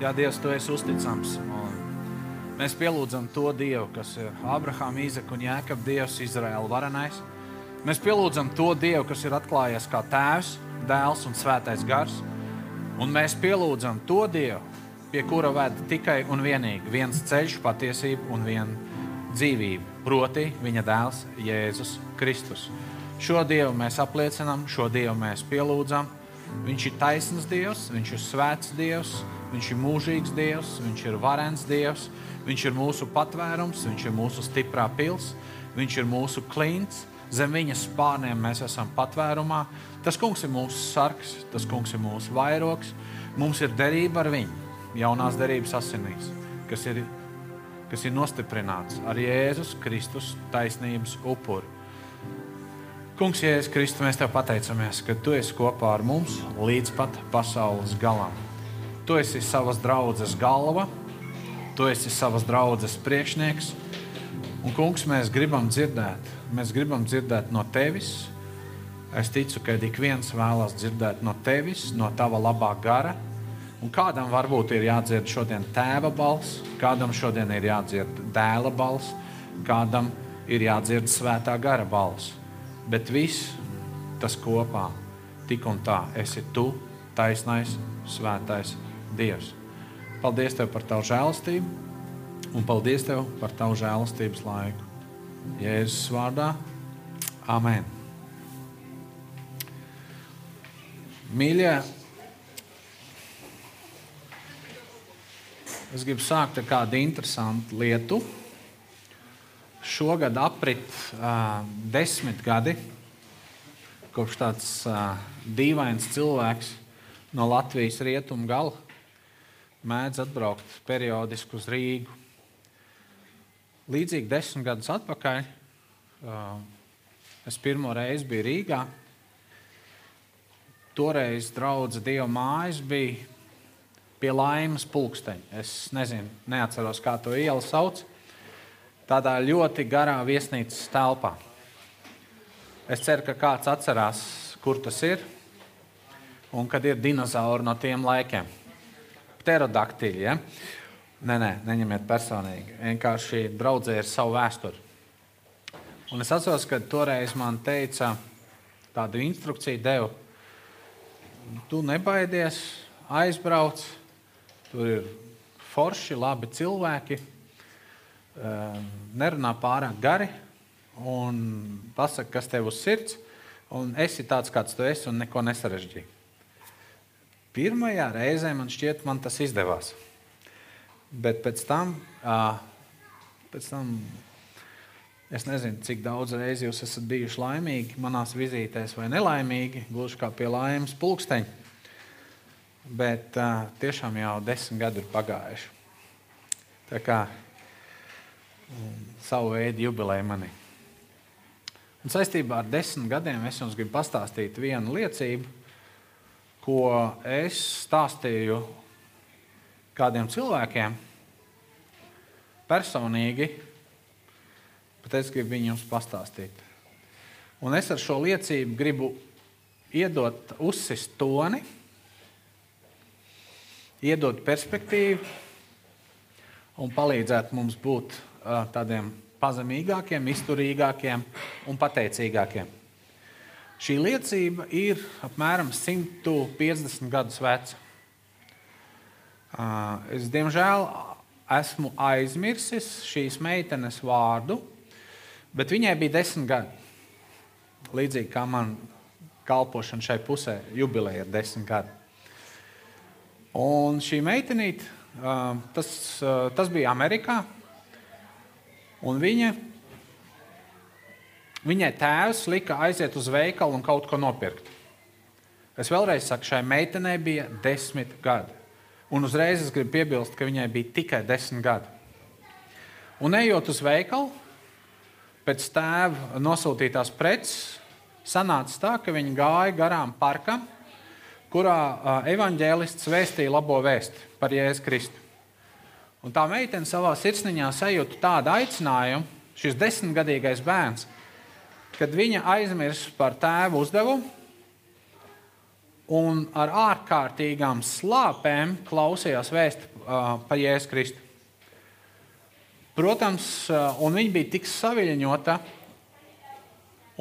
Jā, Dievs, tu esi uzticams. Un mēs pielūdzam to Dievu, kas ir Abrahāma, Īzeka un Jēkabs Dievs, Izraēla varenais. Mēs pielūdzam to Dievu, kas ir atklājies kā Tēvs, Dēls un Svētais Gars. Un mēs pielūdzam to Dievu, pie kura ved tikai un vienīgi viens ceļš, patiesība un viena dzīvība, proti, viņa dēls Jēzus Kristus. Šo Dievu mēs apliecinām, šo Dievu mēs pielūdzam. Viņš ir taisns Dievs, viņš ir svēts Dievs, viņš ir mūžīgs Dievs, viņš ir varens Dievs, viņš ir mūsu patvērums, viņš ir mūsu stiprā pils, viņš ir mūsu klints. Zem viņa spārniem mēs esam patvērumā. Tas kungs ir mūsu sargs, tas kungs ir mūsu vairogs. Mums ir derība ar viņu, jaunās derības asinīs, kas ir, kas ir nostiprināts ar Jēzus Kristus taisnības upuri. Kungs, Jēzus Kristus, mēs tev pateicamies, ka tu esi kopā ar mums līdz pat pasaules galam. Tu esi savas draudzes galva, tu esi savas draudzes priekšnieks. Un, kungs, mēs gribam dzirdēt, mēs gribam dzirdēt no tevis. Es ticu, ka ik viens vēlas dzirdēt no tevis, no tava labā gara. Un kādam varbūt ir jādzird šodien tēva balss, kādam šodien ir jādzird dēla balss, kādam ir jādzird svētā gara balss bet viss tas kopā, tik un tā, esi tu, taisnais, svētais Dievs. Paldies Tev par Tavu žēlastību un paldies Tev par Tavu žēlastības laiku. Jēzus vārdā, Amen. Mīļie, es gribu sākt ar kādu interesantu lietu šogad aprit uh, desmit gadi, kopš tāds uh, dīvains cilvēks no Latvijas rietumu gala mēdz atbraukt periodiski uz Rīgu. Līdzīgi desmit gadus atpakaļ uh, es pirmo reizi biju Rīgā. Toreiz draudzes Dieva mājas bija pie laimes pulksteņa. Es nezinu, neatceros, kā to ielu sauc tādā ļoti garā viesnīcas telpā. Es ceru, ka kāds atcerās, kur tas ir un kad ir dinozauri no tiem laikiem. Pterodaktīļi. Ja? Nē, nē, neņemiet personīgi. Vienkārši draudzē ir savu vēsturi. Un es atceros, ka toreiz man teica, tādu instrukciju devu. Tu nebaidies, aizbrauc, tur ir forši, labi cilvēki nerunā pārāk gari un pasaka, kas tev uz sirds, un esi tāds, kāds tu esi, un neko nesarežģīji. Pirmajā reizē man šķiet, man tas izdevās. Bet pēc tam, pēc tam es nezinu, cik daudz reizi jūs esat bijuši laimīgi manās vizītēs, vai nelaimīgi, gluži kā pie laimes pulksteņa. Bet tiešām jau desmit gadi ir pagājuši. Tā kā savu veidu jubileju manī. Un saistībā ar desmit gadiem es jums gribu pastāstīt vienu liecību, ko es stāstīju kādiem cilvēkiem personīgi, bet es gribu viņu jums pastāstīt. Un es ar šo liecību gribu iedot, uzsist toni, iedot perspektīvu un palīdzēt mums būt tādiem pazemīgākiem, izturīgākiem un pateicīgākiem. Šī liecība ir apmēram 150 gadus veca. Es, diemžēl, esmu aizmirsis šīs meitenes vārdu, bet viņai bija desmit gadi. Līdzīgi kā man kalpošana šai pusē, jubileja ir desmit gadi. Un šī meitenīte, tas, tas bija Amerikā. Un viņa, viņai tēvs lika aiziet uz veikalu un kaut ko nopirkt. Es vēlreiz saku, šai meitenei bija desmit gadi. Un uzreiz es gribu piebilst, ka viņai bija tikai desmit gadi. Un ejot uz veikalu, pēc tēva nosūtītās preces, sanāca tā, ka viņi gāja garām parkam, kurā evanģēlists vēstīja labo vēsti par Jēzu Kristu. Un tā meitene savā sirsniņā sajūta tādu aicinājumu, šis desmitgadīgais bērns, kad viņa aizmirst par tēva uzdevumu un ar ārkārtīgām slāpēm klausījās vēst par Jēzu Kristu. Protams, un viņa bija tik saviņota,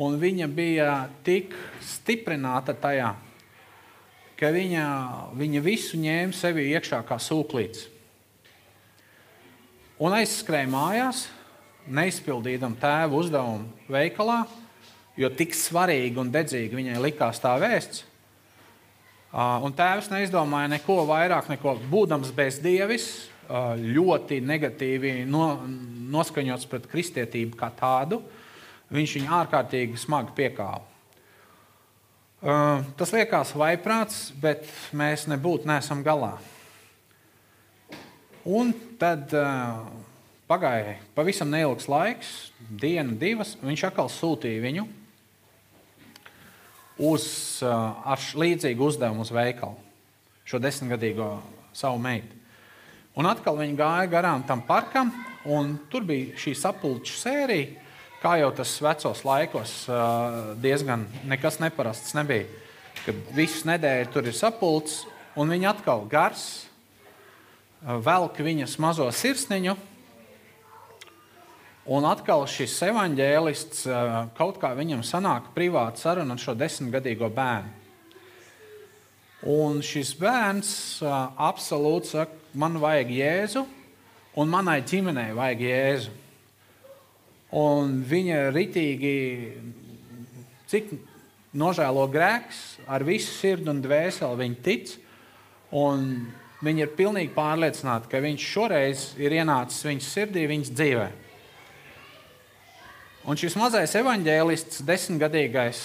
un viņa bija tik stiprināta tajā, ka viņa, viņa visu ņēma sevi iekšā kā sūklīts. Un aizskrēja mājās, neizpildījām tēva uzdevumu veikalā, jo tik svarīgi un dedzīgi viņai likās tā vēsts. Un tēvs neizdomāja neko vairāk, neko būdams bezdievis, ļoti negatīvi no, noskaņots pret kristietību kā tādu. Viņš viņu ārkārtīgi smagi piekāva. Tas liekas vaiprāts, bet mēs nebūtu nesam galā. Un tad pagāja pavisam neilgs laiks, diena, divas. Viņš atkal sūtīja viņu uz, ar līdzīgu uzdevumu uz veikalu, šo desmitgadīgo savu meitu. Un atkal viņi gāja garām tam parkam, un tur bija šī sapulču sērija. Kā jau tas vecos laikos, diezgan nekas neparasts nebija. Kad visu nedēļu tur ir sapulcs, un viņi atkal gars, velk viņas mazo sirsniņu, Un atkal šis evanģēlists kaut kā viņam sanāk privāta saruna ar šo desmitgadīgo bērnu. Un šis bērns absolūti saka, man vajag jēzu, un manai ģimenei vajag jēzu. Un viņa ritīgi, cik nožēlo grēks, ar visu sirdi un dvēseli viņa tic. Un viņa ir pilnīgi pārliecināta, ka viņš šoreiz ir ienācis viņas sirdī, viņas dzīvēm. Un šis mazais evaņģēlists, desmitgadīgais,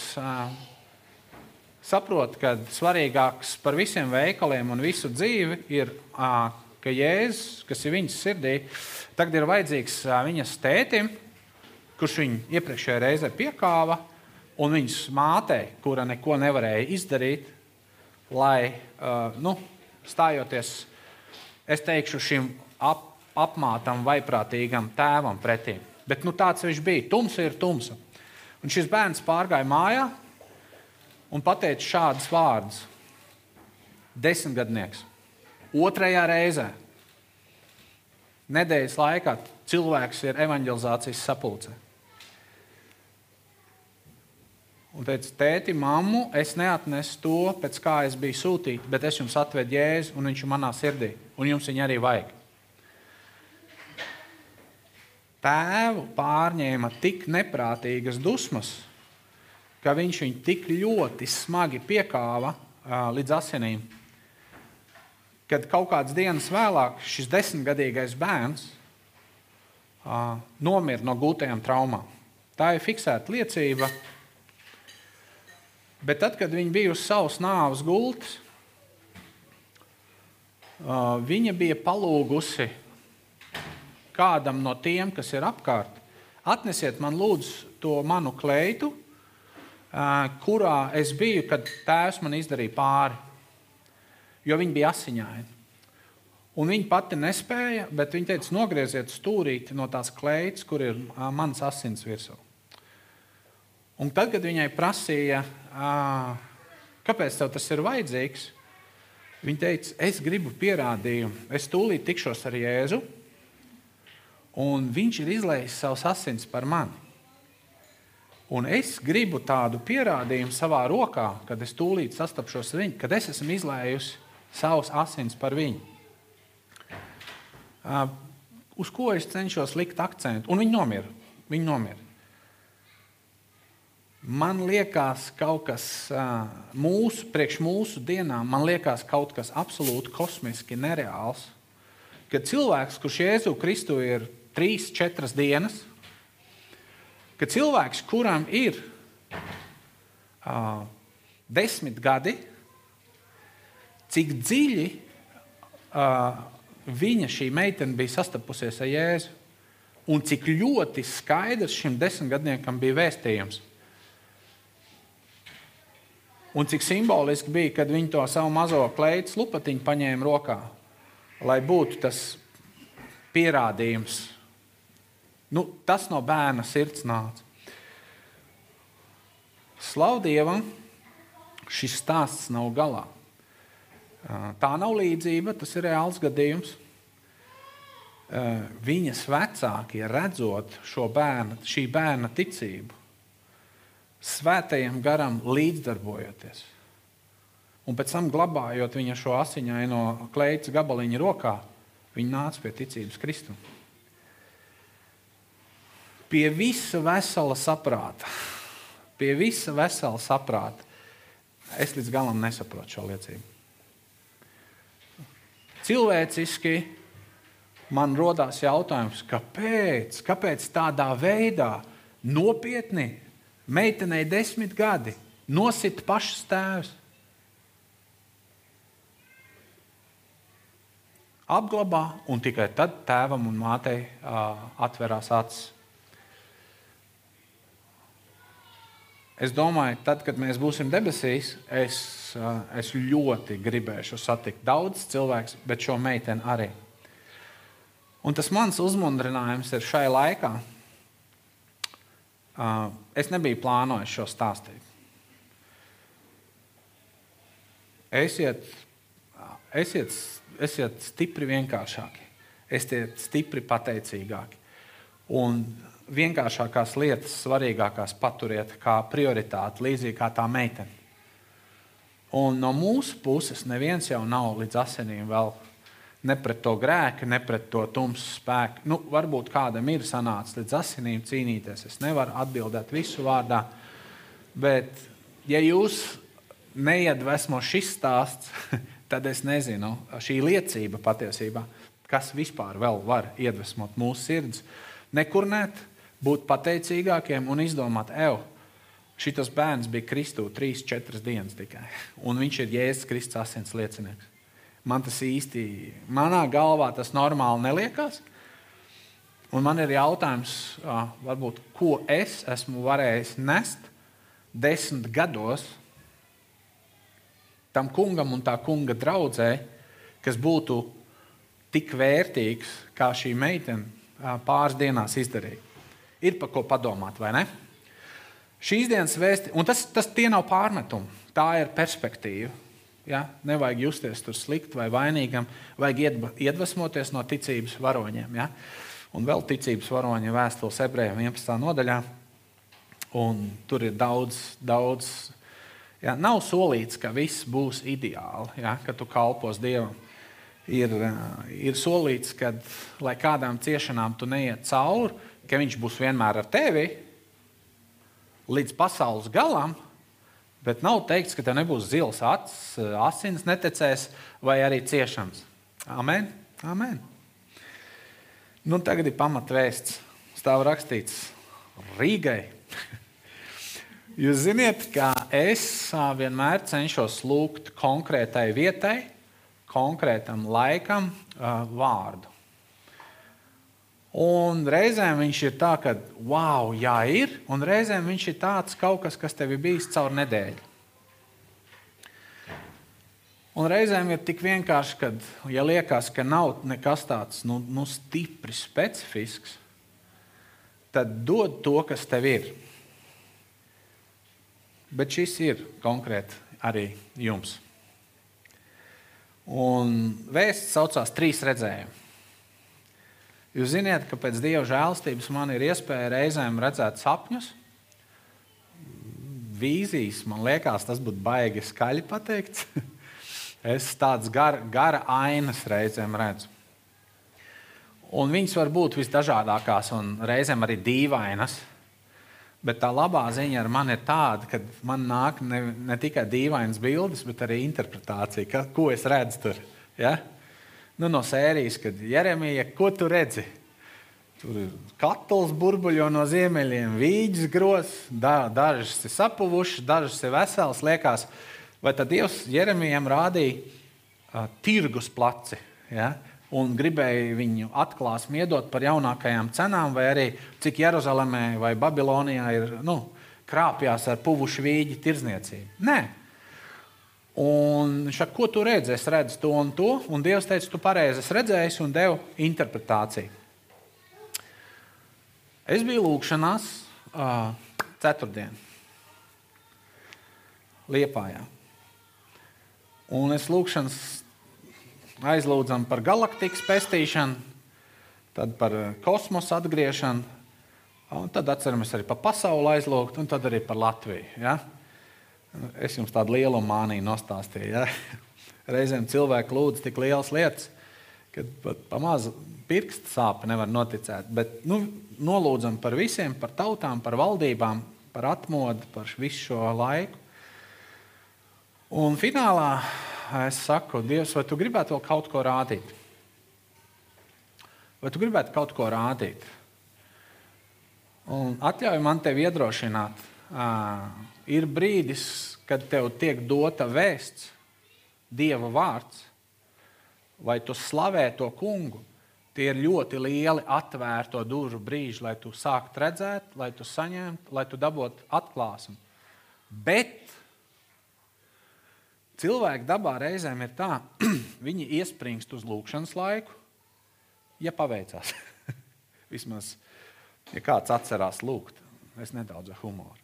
saprot, ka svarīgāks par visiem veikaliem un visu dzīvi ir, ka Jēzus, kas ir viņas sirdī, tagad ir vajadzīgs viņas tētim, kurš viņu iepriekšējā reizē piekāva, un viņas mātei, kura neko nevarēja izdarīt, lai nu, stājoties, es teikšu, šim ap, apmātam, vaiprātīgam tēvam pretim. Bet nu, tāds viņš bija. Tumsa ir tumsa. Un šis bērns pārgāja mājā un pateica šādus vārdus. Desmitgadnieks. Otrajā reizē, nedēļas laikā, cilvēks ir evanģelizācijas sapulcē. Un teica, tēti, mammu, es neatnesu to, pēc kā es biju sūtīts, bet es jums atvedu jēzu, un viņš ir manā sirdī, un jums viņa arī vajag tēvu pārņēma tik neprātīgas dusmas, ka viņš viņu tik ļoti smagi piekāva līdz asinīm. Kad kaut kādas dienas vēlāk šis desmitgadīgais bērns nomira no gūtajām traumām. Tā ir fiksēta liecība. Bet tad, kad viņa bija uz savas nāves gultas, viņa bija palūgusi kādam no tiem, kas ir apkārt, atnesiet man lūdzu to manu kleitu, kurā es biju, kad tēvs man izdarīja pāri, jo viņi bija asiņaini. Un viņa pati nespēja, bet viņa teica, nogrieziet stūrīti no tās kleitas, kur ir mans asins virsū. Un tad, kad viņai prasīja, kāpēc tas ir vajadzīgs, viņa teica, es gribu pierādījumu, es tūlīt tikšos ar Jēzu, un viņš ir izlējis savus asins par mani. Un es gribu tādu pierādījumu savā rokā, kad es tūlīt sastapšos ar viņu, kad es esmu izlējusi savus asins par viņu. Uz ko es cenšos likt akcentu? Un viņi nomira. Viņi nomira. Man liekas, kaut kas mūsu, priekš mūsu dienām, man liekas, kaut kas absolūti kosmiski nereāls. Kad cilvēks, kurš Jēzu Kristu ir trīs, četras dienas, ka cilvēks, kuram ir uh, desmit gadi, cik dziļi uh, viņa šī meitene bija sastapusies ar Jēzu, un cik ļoti skaidrs šim desmitgadniekam bija vēstījums. Un cik simboliski bija, kad viņi to savu mazo kleitu lupatiņu paņēma rokā, lai būtu tas pierādījums Nu, tas no bērna sirds nāca. Slavu Dievam, šis stāsts nav galā. Tā nav līdzība, tas ir reāls gadījums. Viņas vecākie redzot šo bērnu, šī bērna ticību, svētajam garam līdzdarbojoties, un pēc tam glabājot viņa šo asiņaino kleitas gabaliņu rokā, viņi nāca pie ticības Kristum. Pie visa vesela saprāta, pie visa vesela saprāta, es līdz galam nesaprotu šo liecību. Cilvēciski man rodas jautājums, kāpēc, kāpēc tādā veidā nopietni meitenei desmit gadi nosit pašas tēvs. Apglabā, un tikai tad tēvam un mātei uh, atverās acis. Es domāju, tad, kad mēs būsim debesīs, es, es ļoti gribēšu satikt daudz cilvēku, bet šo meiteni arī. Un tas mans uzmundrinājums ir šai laikā. Es nebiju plānojis šo stāstīt. Esiet, esiet, esiet stipri vienkāršāki, esiet stipri pateicīgāki. Un vienkāršākās lietas, svarīgākās paturiet kā prioritāti, līdzīgi kā tā meitene. Un no mūsu puses neviens jau nav līdz asinīm vēl ne pret to grēku, ne pret to tumsu spēku. Nu, varbūt kādam ir sanācis līdz asinīm cīnīties. Es nevaru atbildēt visu vārdā, bet ja jūs neiedvesmo šis stāsts, tad es nezinu, šī liecība patiesībā, kas vispār vēl var iedvesmot mūsu sirdis. Nekurnēt, būt pateicīgākiem un izdomāt, ej, šis bērns bija Kristū 3-4 dienas tikai, un viņš ir Jēzus Kristus asins liecinieks. Man tas īsti, manā galvā tas normāli neliekas. Un man ir jautājums, varbūt, ko es esmu varējis nest desmit gados tam kungam un tā kunga draudzē, kas būtu tik vērtīgs, kā šī meitene pāris dienās izdarīja ir par ko padomāt, vai ne? Šīs dienas vēsti, un tas, tas tie nav pārmetumi, tā ir perspektīva. Ja? Nevajag justies tur slikti vai vainīgam, vajag iedvesmoties no ticības varoņiem. Ja? Un vēl ticības varoņa vēstules ebrejiem 11. nodaļā. Un tur ir daudz, daudz. Ja? Nav solīts, ka viss būs ideāli, ja? kad tu kalpos Dievam. Ir, ir solīts, ka, lai kādām ciešanām tu neiet cauri, ka viņš būs vienmēr ar tevi līdz pasaules galam, bet nav teikts, ka tev nebūs zils acis, asins netecēs vai arī ciešanas. Amen. Amen. Nu, tagad ir pamatvēsts. Stāv rakstīts Rīgai. Jūs zināt, ka es vienmēr cenšos lūgt konkrētai vietai, konkrētam laikam vārdu. Un reizēm viņš ir tāds, ka, wow, jā, ir, un reizēm viņš ir tāds kaut kas, kas tev ir bijis caur nedēļu. Un reizēm ir tik vienkārši, ka, ja liekas, ka nav nekas tāds nu, nu, stipri specifisks, tad dod to, kas tev ir. Bet šis ir konkrēti arī jums. Un vēsts saucās trīs redzējumi. Jūs zināt, ka pēc Dieva žēlstības man ir iespēja reizēm redzēt sapņus, vīzijas. Man liekas, tas būtu baigi skaļi pateikts. es tādas gar, gara ainas reizēm redzu. Un viņas var būt visdažādākās un reizēm arī dīvainas. Bet tā labā ziņa ar mani ir tāda, ka man nāk ne, ne tikai dīvainas bildes, bet arī interpretācija, ka, ko es redzu tur. Ja? Nu, no sērijas, kad Jeremija, ko tu redzi? Tur ir katls burbuļo no ziemeļiem, vīģis grozs, da, dažas ir sapuvušas, dažas ir veselas. Liekas, vai tad Dievs Jeremijam rādīja uh, tirgus placi? Ja? Un gribēja viņu atklāsmi iedot par jaunākajām cenām, vai arī cik Jeruzalemē vai Babilonijā ir nu, krāpjās ar puvušu vīģi tirdzniecību. Nē, Un viņš saka, ko tu redzi? Es redzu to un to. Un Dievs teica, tu pareizi redzēji un devu interpretāciju. Es biju lūgšanās uh, ceturtdienā, Liepājā. Un es lūkšanas aizlūdzam par galaktikas pestīšanu, tad par kosmosa atgriešanu, un tad atceramies arī par pasauli aizlūgt, un tad arī par Latviju. Ja? Es jums tādu lielu māniju nostāstīju. Ja? Reizēm cilvēki lūdz tik lielas lietas, ka pat pamazs pirksta sāpe nevar noticēt. Bet nu, nolūdzam par visiem, par tautām, par valdībām, par atmodu, par visu šo laiku. Un finālā es saku, Dievs, vai tu gribētu vēl kaut ko rādīt? Vai tu gribētu kaut ko rādīt? Un atļauj man tevi iedrošināt. Uh, ir brīdis, kad tev tiek dota vēsts, Dieva vārds, vai tu slavē to kungu. Tie ir ļoti lieli atvērto durvju brīži, lai tu sāktu redzēt, lai tu saņemtu, lai tu dabūtu atklāsmi. Bet cilvēki dabā reizēm ir tā, viņi iespringst uz lūkšanas laiku, ja paveicās. Vismaz, ja kāds atcerās lūgt, es nedaudz ar humoru.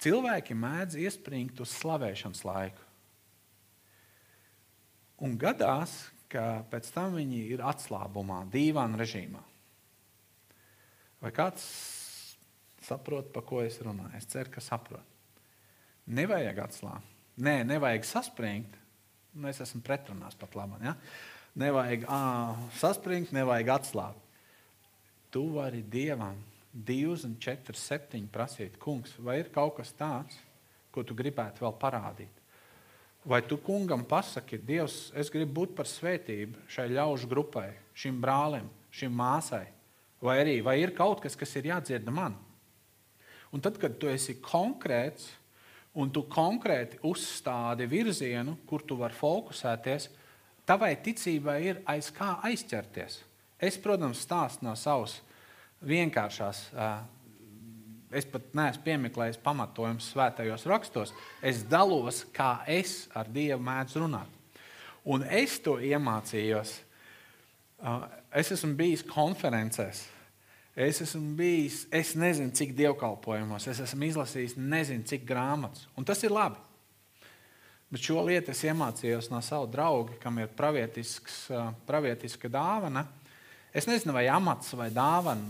Cilvēki mēdz iespringt uz slavēšanas laiku. Un gadās, ka pēc tam viņi ir atslābumā, dīvainā režīmā. Vai kāds saprot, pa ko es runāju? Es ceru, ka saprot. Nevajag atslābt. Nē, nevajag saspringt. Nu, es esmu pretrunās pat labi. Ja? Nevajag ā, saspringt, nevajag atslābt. Tu vari dievam 2, 4, 7 prasīt, kungs, vai ir kaut kas tāds, ko tu gribētu vēl parādīt? Vai tu kungam pasaki, Dievs, es gribu būt par svētību šai ļaužu grupai, šim brālim, šim māsai? Vai arī vai ir kaut kas, kas ir jādzirda man? Un tad, kad tu esi konkrēts un tu konkrēti uzstādi virzienu, kur tu vari fokusēties, tavai ticībai ir aiz kā aizķerties. Es, protams, stāstu no savas vienkāršās es pat neesmu piemeklējis pamatojumus svētajos rakstos. Es dalos, kā es ar Dievu mēdzu runāt. Un es to iemācījos. Es esmu bijis konferencēs. Es esmu bijis, es nezinu, cik dievkalpojumos, es esmu izlasījis nezinu, cik grāmatas. Un tas ir labi. Bet šo lietu es iemācījos no sava drauga, kam ir pravietiska dāvana. Es nezinu, vai amats vai dāvana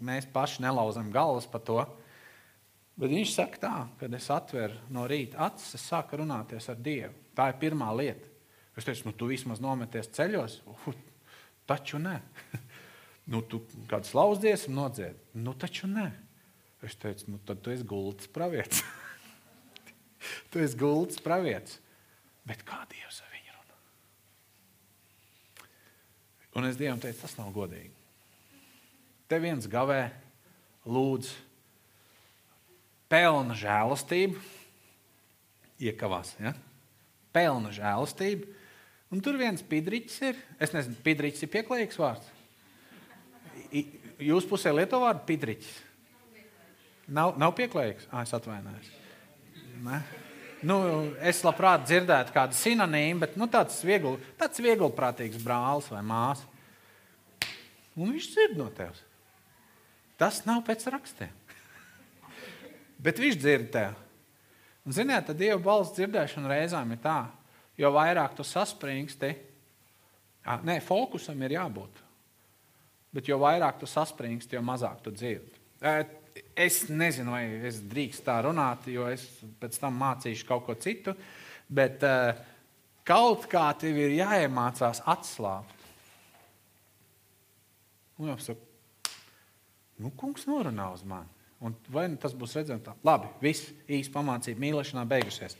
mēs paši nelauzam galvas par to. Bet viņš saka, tā, kad es atveru no rīta acis, es sāku runāties ar Dievu. Tā ir pirmā lieta. Es teicu, nu, tu vismaz nometies ceļos, uh, taču nē. nu, tu kādu slavas dziesmu nodzied, nu, taču nē. Es teicu, nu, tad tu esi gultas pravietis. tu esi gultas pravietis. Bet kā Dievs ar viņu runā? Un es Dievam teicu, tas nav godīgi. Te viens gavē, lūdz, pelna žēlastību, iekavās. Ja? Pelna žēlastību. Un tur viens pidriķis ir. Es nezinu, pidriķis ir pieklājīgs vārds. Jūs pusē lieto vārdu pidriķis. Nav, nav pieklājīgs. Ah, es atvainojos. Ne? Nu, es labprāt dzirdētu kādu sinonīmu, bet nu, tāds, viegli, tāds vieglprātīgs brālis vai māsa. Un viņš dzird no tevis. Tas nav pēc rakstiem. Bet viņš dzird tev. Un, ziniet, tad Dieva balss dzirdēšana reizēm ir tā, jo vairāk tu saspringsti, nē, fokusam ir jābūt. Bet jo vairāk tu saspringsti, jo mazāk tu dzirdi. Es nezinu, vai es drīkstu tā runāt, jo es pēc tam mācīšu kaut ko citu, bet kaut kā tev ir jāiemācās atslābt. Un jau saka, Nu, kungs norunā uz mani. Un vai nu tas būs redzējums tā? Labi, viss īsi pamācība mīlēšanā beigusies.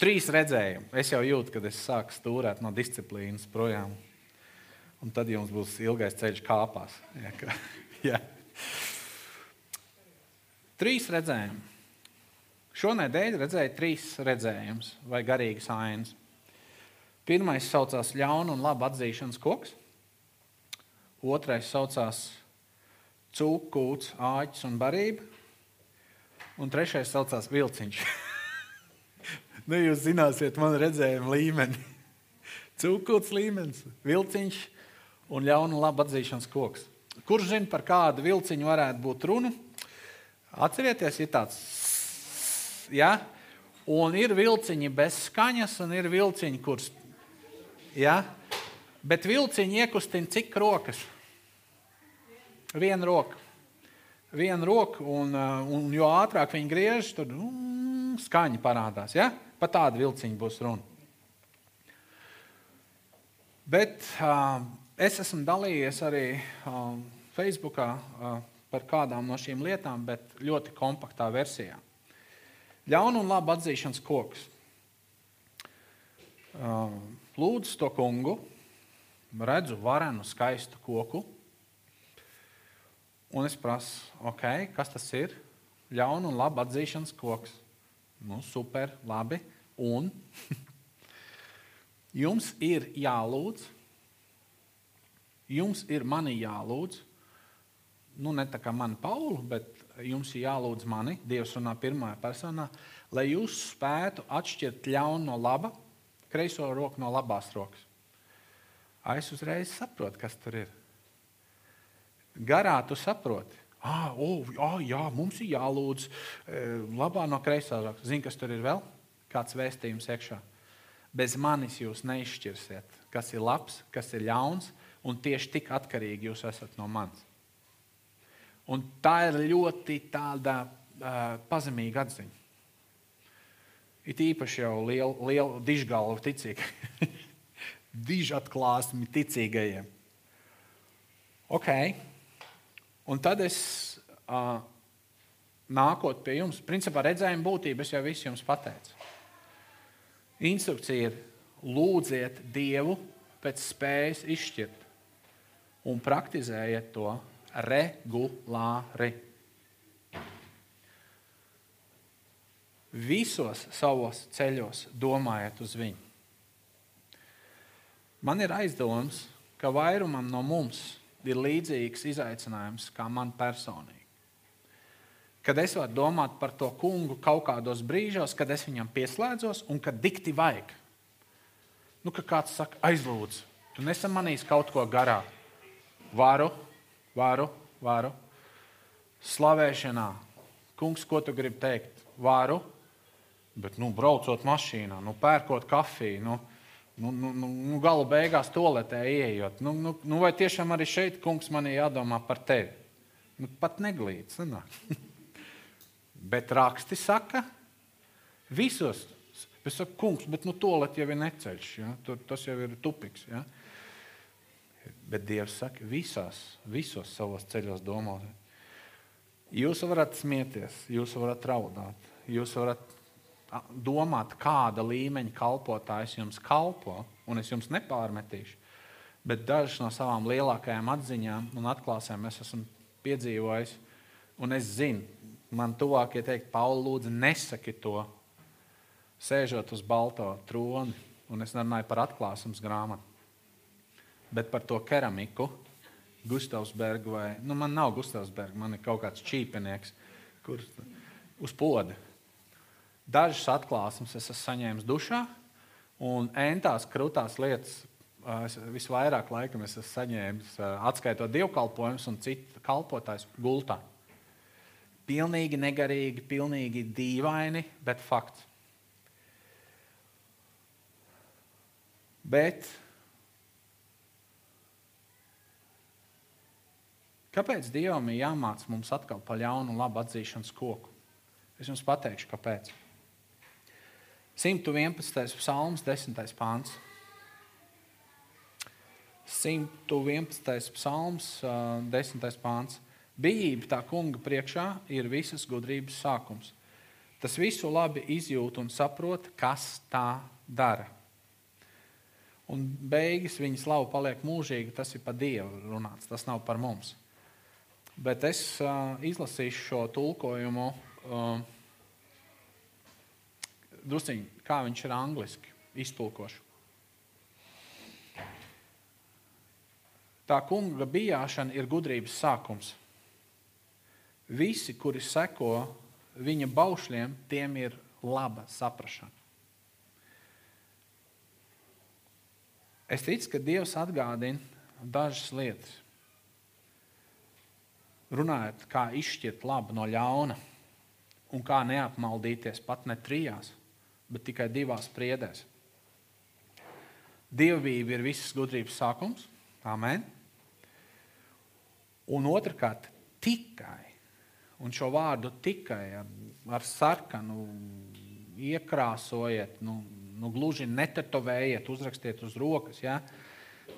Trīs redzējumi. Es jau jūtu, kad es sāku stūrēt no disciplīnas projām. Un tad jums būs ilgais ceļš kāpās. Ja, ka, ja. Trīs redzējumi. Šonadēļ redzēju trīs redzējumus vai garīgas ainas. Pirmais saucās ļaunu un labu atzīšanas koks. Otrais saucās cūkūts, āķis un barība. Un trešais saucās vilciņš. nu, jūs zināsiet, man redzējuma līmeni. Cūkūts līmenis, vilciņš un ļauna un laba atzīšanas koks. Kurš zina, par kādu vilciņu varētu būt runa? Atcerieties, ir tāds, ja? Un ir vilciņi bez skaņas, un ir vilciņi, kurus. Ja? Bet vilciņi iekustina cik rokas? Viena roka. Viena roka, un, un jo ātrāk viņi griež, tad mm, skaņa parādās. Ja? Par tādu vilciņu būs runa. Bet uh, es esmu dalījies arī uh, Facebookā uh, par kādām no šīm lietām, bet ļoti kompaktā versijā. Ļaunu un labu atzīšanas koks. Uh, lūdzu to kungu, redzu varenu, skaistu koku. Un es prasu, okay, kas tas ir? Ļaunu un labu atzīšanas koks. Nu, super, labi. Un Jums ir jālūdz, jums ir mani jālūdz. Nu, ne tā kā man Paulu, bet jums ir jālūdz mani, Dievs runā pirmā personā, lai jūs spētu atšķirt ļaunu no laba, kreiso roku no labās rokas. Es uzreiz saprotu, kas tur ir. Garā tu saproti. Ah, oh, oh, jā, mums ir jālūdz eh, labā no kreisā rokas. Zini, kas tur ir vēl? Kāds vēstījums iekšā? Bez manis jūs neizšķirsiet, kas ir labs, kas ir ļauns, un tieši tik atkarīgi jūs esat no manis. Un tā ir ļoti tāda uh, pazemīga atziņa. It īpaši jau liela, liela dižgalva ticīgajiem, dižatklāsmi ticīgajiem. Ok, un tad es uh, nākot pie jums, principā redzējuma būtību, es jau visu jums pateicu. Instrukcija ir lūdziet Dievu pēc spējas izšķirt un praktizējiet to regulāri. Visos savos ceļos domājiet uz viņu. Man ir aizdoms, ka vairumam no mums ir līdzīgs izaicinājums kā man personīgi. Kad es varu domāt par to kungu kaut kādos brīžos, kad es viņam pieslēdzos un kad dikti vajag. Nu, ka kāds saka, aizlūdz, tu nesamanīsi kaut ko garā. Varu, varu, varu. Slavēšanā. Kungs, ko tu gribi teikt? Varu, bet nu, braucot mašīnā, nu, pērkot kafiju. Nu, Nu, nu, nu, nu, gala beigās toaletē ieejot. Nu, nu, nu, vai tiešām arī šeit, kungs, man ir jādomā par tevi? Nu, pat neglīts. Bet raksti saka, visos. Es saku, kungs, bet nu, tolet jau ir neceļš, ja? Tur, tas jau ir tupiks. Ja? Bet Dievs saka, visās, visos savos ceļos domāt. Jūs varat smieties, jūs varat raudāt, jūs varat domāt, kāda līmeņa kalpotājs jums kalpo, un es jums nepārmetīšu. Bet dažas no savām lielākajām atziņām un atklāsmēm es esmu piedzīvojis, un es zinu, man tuvākie teikt, Pauli, lūdzu, nesaki to, sēžot uz balto troni. Un es nerunāju par atklāsmes grāmatu, bet par to keramiku. Gustavs Bergs, vai nu, man nav Gustavs Bergs, man ir kaut kāds čīpenieks, kurš uz poda. Dažas atklāsmes es esmu saņēmis dušā, un entās krūtās lietas es visvairāk laikam esmu saņēmis atskaitot dievkalpojumus un citu kalpotājus gultā. Pilnīgi negarīgi, pilnīgi dīvaini, bet fakts. Bet kāpēc Dievam ir jāmāca mums atkal par ļaunu un labu atzīšanas koku? Es jums pateikšu, kāpēc. 111. psalms, 10. pāns. 111. psalms, 10. pāns. Bijība tā kunga priekšā ir visas gudrības sākums. Tas visu labi izjūt un saprot, kas tā dara. Un beigas viņa slava paliek mūžīga. Tas ir par Dievu runāts, tas nav par mums. Bet es uh, izlasīšu šo tulkojumu uh, drusciņi, kā viņš ir angliski iztulkošu. Tā kunga bijāšana ir gudrības sākums. Visi, kuri seko viņa baušļiem, tiem ir laba saprāšana. Es ticu, ka Dievs atgādina dažas lietas. Runājot, kā izšķirt labu no ļauna un kā neapmaldīties pat ne trijās, bet tikai divās priedēs. Dievbijība ir visas gudrības sākums. Amen. Un otrkārt, tikai, un šo vārdu tikai ar, ar sarkanu iekrāsojiet, nu, nu gluži netetovējiet, uzrakstiet uz rokas. Ja?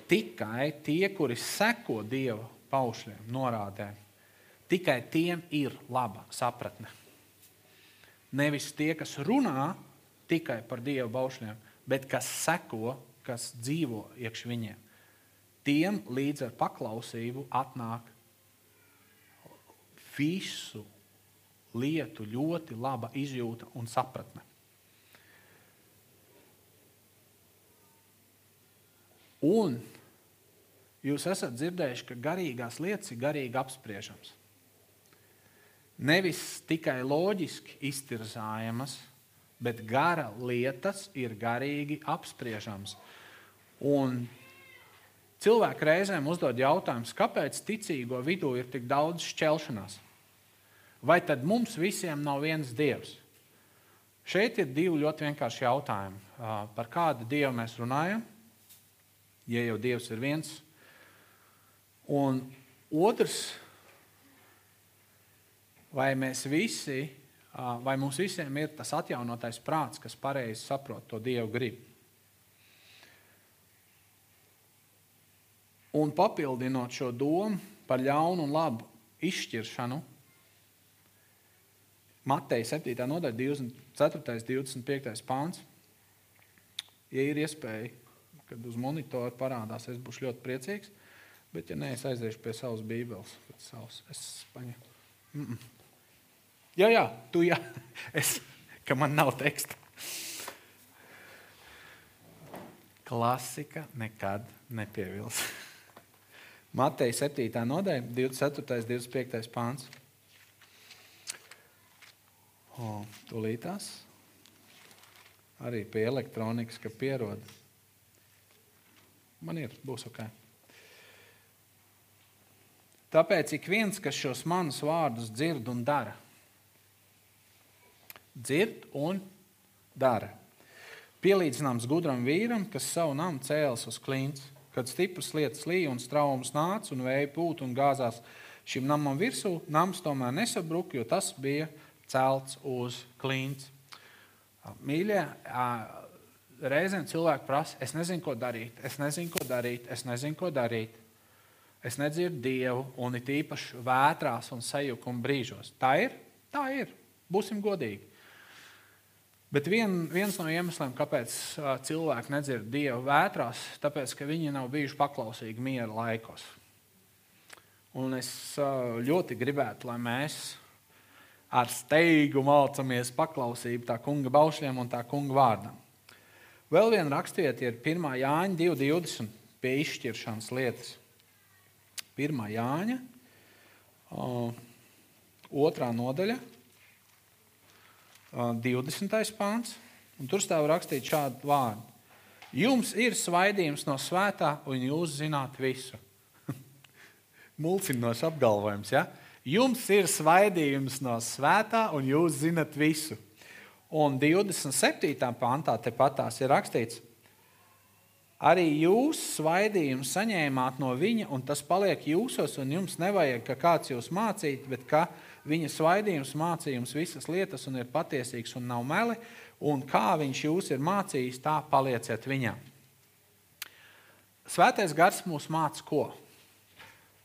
Tikai tie, kuri seko Dieva paušļiem, norādēm, tikai tiem ir laba sapratne. Nevis tie, kas runā tikai par Dieva paušļiem, bet kas seko, kas dzīvo iekš viņiem. Tiem līdz ar paklausību atnāk visu lietu ļoti laba izjūta un sapratne. Un jūs esat dzirdējuši, ka garīgās lietas ir garīgi apspriežamas. Nevis tikai loģiski iztirzājamas, bet gara lietas ir garīgi apspriežamas. Un cilvēki reizēm uzdod jautājumus, kāpēc ticīgo vidū ir tik daudz šķelšanās? Vai tad mums visiem nav viens dievs? Šeit ir divi ļoti vienkārši jautājumi. Par kādu dievu mēs runājam? ja jau Dievs ir viens. Un otrs, vai mēs visi, vai mums visiem ir tas atjaunotais prāts, kas pareizi saprot to Dievu gribu. Un papildinot šo domu par ļaunu un labu izšķiršanu, Mateja 7. nodaļa, 24. un 25. pāns. Ja ir iespēja kad uz monitora parādās, es būšu ļoti priecīgs. Bet, ja nē, es aiziešu pie savas bībeles. Savas, es paņemu. Mm -mm. Jā, jā, tu jā. Es, ka man nav teksta. Klasika nekad nepievils. Mateja 7. nodaļa, 24. un 25. pāns. Tūlītās. Arī pie elektronikas, ka pierodas. Man ir, būs ok. Tāpēc ik viens, kas šos manus vārdus dzird un dara, dzird un dara. Pielīdzināms gudram vīram, kas savu namu cēlis uz klints, kad stipras lietas līja un straumes nāca un vēja pūt un gāzās šim namam virsū, nams tomēr nesabruka, jo tas bija celts uz klints. Mīļie, reizēm cilvēki prasa, es nezinu, ko darīt, es nezinu, ko darīt, es nezinu, ko darīt. Es nedzirdu Dievu, un it īpaši vētrās un sajukuma brīžos. Tā ir, tā ir. Būsim godīgi. Bet vien, viens no iemesliem, kāpēc cilvēki nedzird Dievu vētrās, ir tas, ka viņi nav bijuši paklausīgi miera laikos. Un es ļoti gribētu, lai mēs ar steigu mācāmies paklausību tā kunga baušļiem un tā kunga vārdam. Vēl viena rakstivieta ir 1. Jāņa 2.20 pie izšķiršanas lietas. 1. Jāņa, otrā nodaļa, 20. pāns. Tur stāv rakstīts šādu vārdu. Jums ir svaidījums no svētā, un jūs zināt visu. Mulcinošs apgalvojums. Ja? Jums ir svaidījums no svētā, un jūs zināt visu. Un 27. pantā tepatās ir rakstīts, arī jūs svaidījumu saņēmāt no viņa, un tas paliek jūsos, un jums nevajag, ka kāds jūs mācītu, bet ka viņa svaidījums mācīja jums visas lietas, un ir patiesīgs un nav meli, un kā viņš jūs ir mācījis, tā palieciet viņam. Svētais gars mūs māca ko?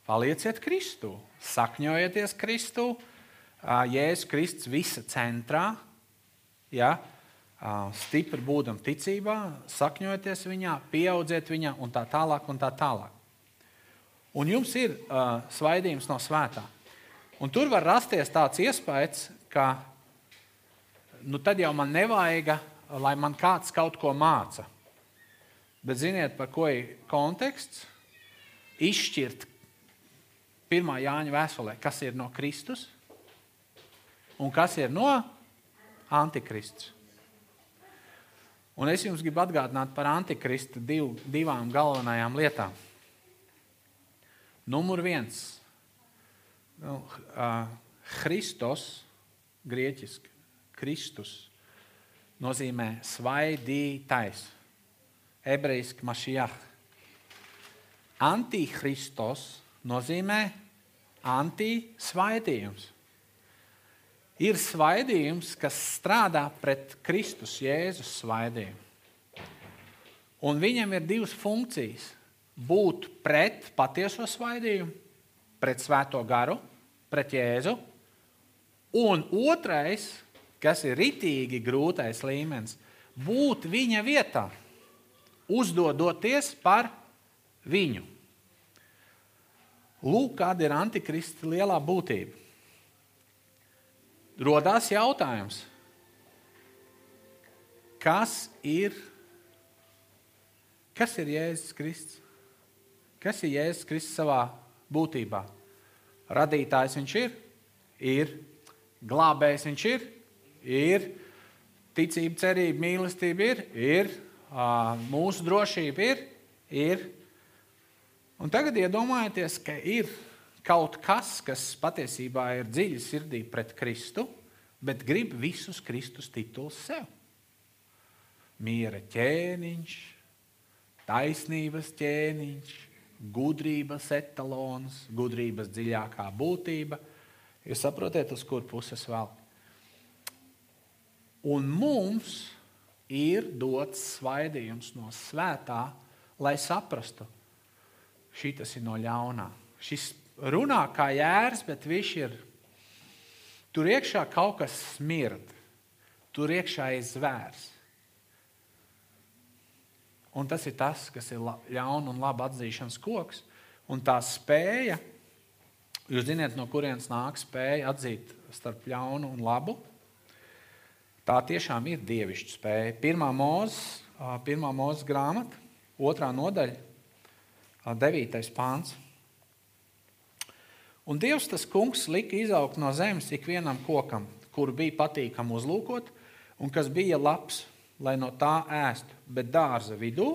Palieciet Kristū, sakņojieties Kristū, Jēzus Kristus visa centrā, Ja? Stipri būdam ticībā, sakņojieties viņā, pieaudziet viņā un tā tālāk. Un tā tālāk. Un jums ir uh, svaidījums no svētā. Un tur var rasties tāds iespējas, ka nu, tad jau man nevajag, lai man kāds kaut ko māca. Bet ziniet, par ko ir konteksts? Izšķirt pirmā Jāņa vēstulē, kas ir no Kristus un kas ir no Antikrists. Un es jums gribu atgādināt par antikristu div, divām galvenajām lietām. Numur viens nu, uh, - Kristus, grieķiski, Kristus. nozīmē svaidītais. Ebrejiski mašijah. Antihristos nozīmē antisvaidījums. Ir svaidījums, kas strādā pret Kristus Jēzus svaidījumu. Un viņam ir divas funkcijas. Būt pret patieso svaidījumu, pret svēto garu, pret Jēzu. Un otrais, kas ir ritīgi grūtais līmenis, būt viņa vietā, uzdodoties par viņu. Lūk, kāda ir antikrista lielā būtība. Rodās jautājums, kas ir, kas ir Jēzus Kristus? Kas ir Jēzus Kristus savā būtībā? Radītājs viņš ir, ir, glābējs viņš ir, ir, ticība, cerība, mīlestība ir, ir, mūsu drošība ir, ir, Un tagad iedomājieties, ka ir kaut kas, kas patiesībā ir dziļi sirdī pret Kristu, bet grib visus Kristus titulus sev. Miera ķēniņš, taisnības ķēniņš, gudrības etalons, gudrības dziļākā būtība. Jūs saprotat, uz kur puses vēl? Un mums ir dots svaidījums no svētā, lai saprastu, šis ir no ļaunā. Šis runā kā jērs, bet viņš ir. Tur iekšā kaut kas smird, tur iekšā ir zvērs. Un tas ir tas, kas ir ļauna un laba atzīšanas koks. Un tā spēja, jūs zināt, no kurienes nāk spēja atzīt starp ļaunu un labu. Tā tiešām ir dievišķa spēja. Pirmā mūzes, grāmata, otrā nodaļa, 9. pāns. Un Dievs tas kungs lika izaugt no zemes ikvienam kokam, kuru bija patīkami uzlūkot, un kas bija labs, lai no tā ēstu. Bet dārza vidū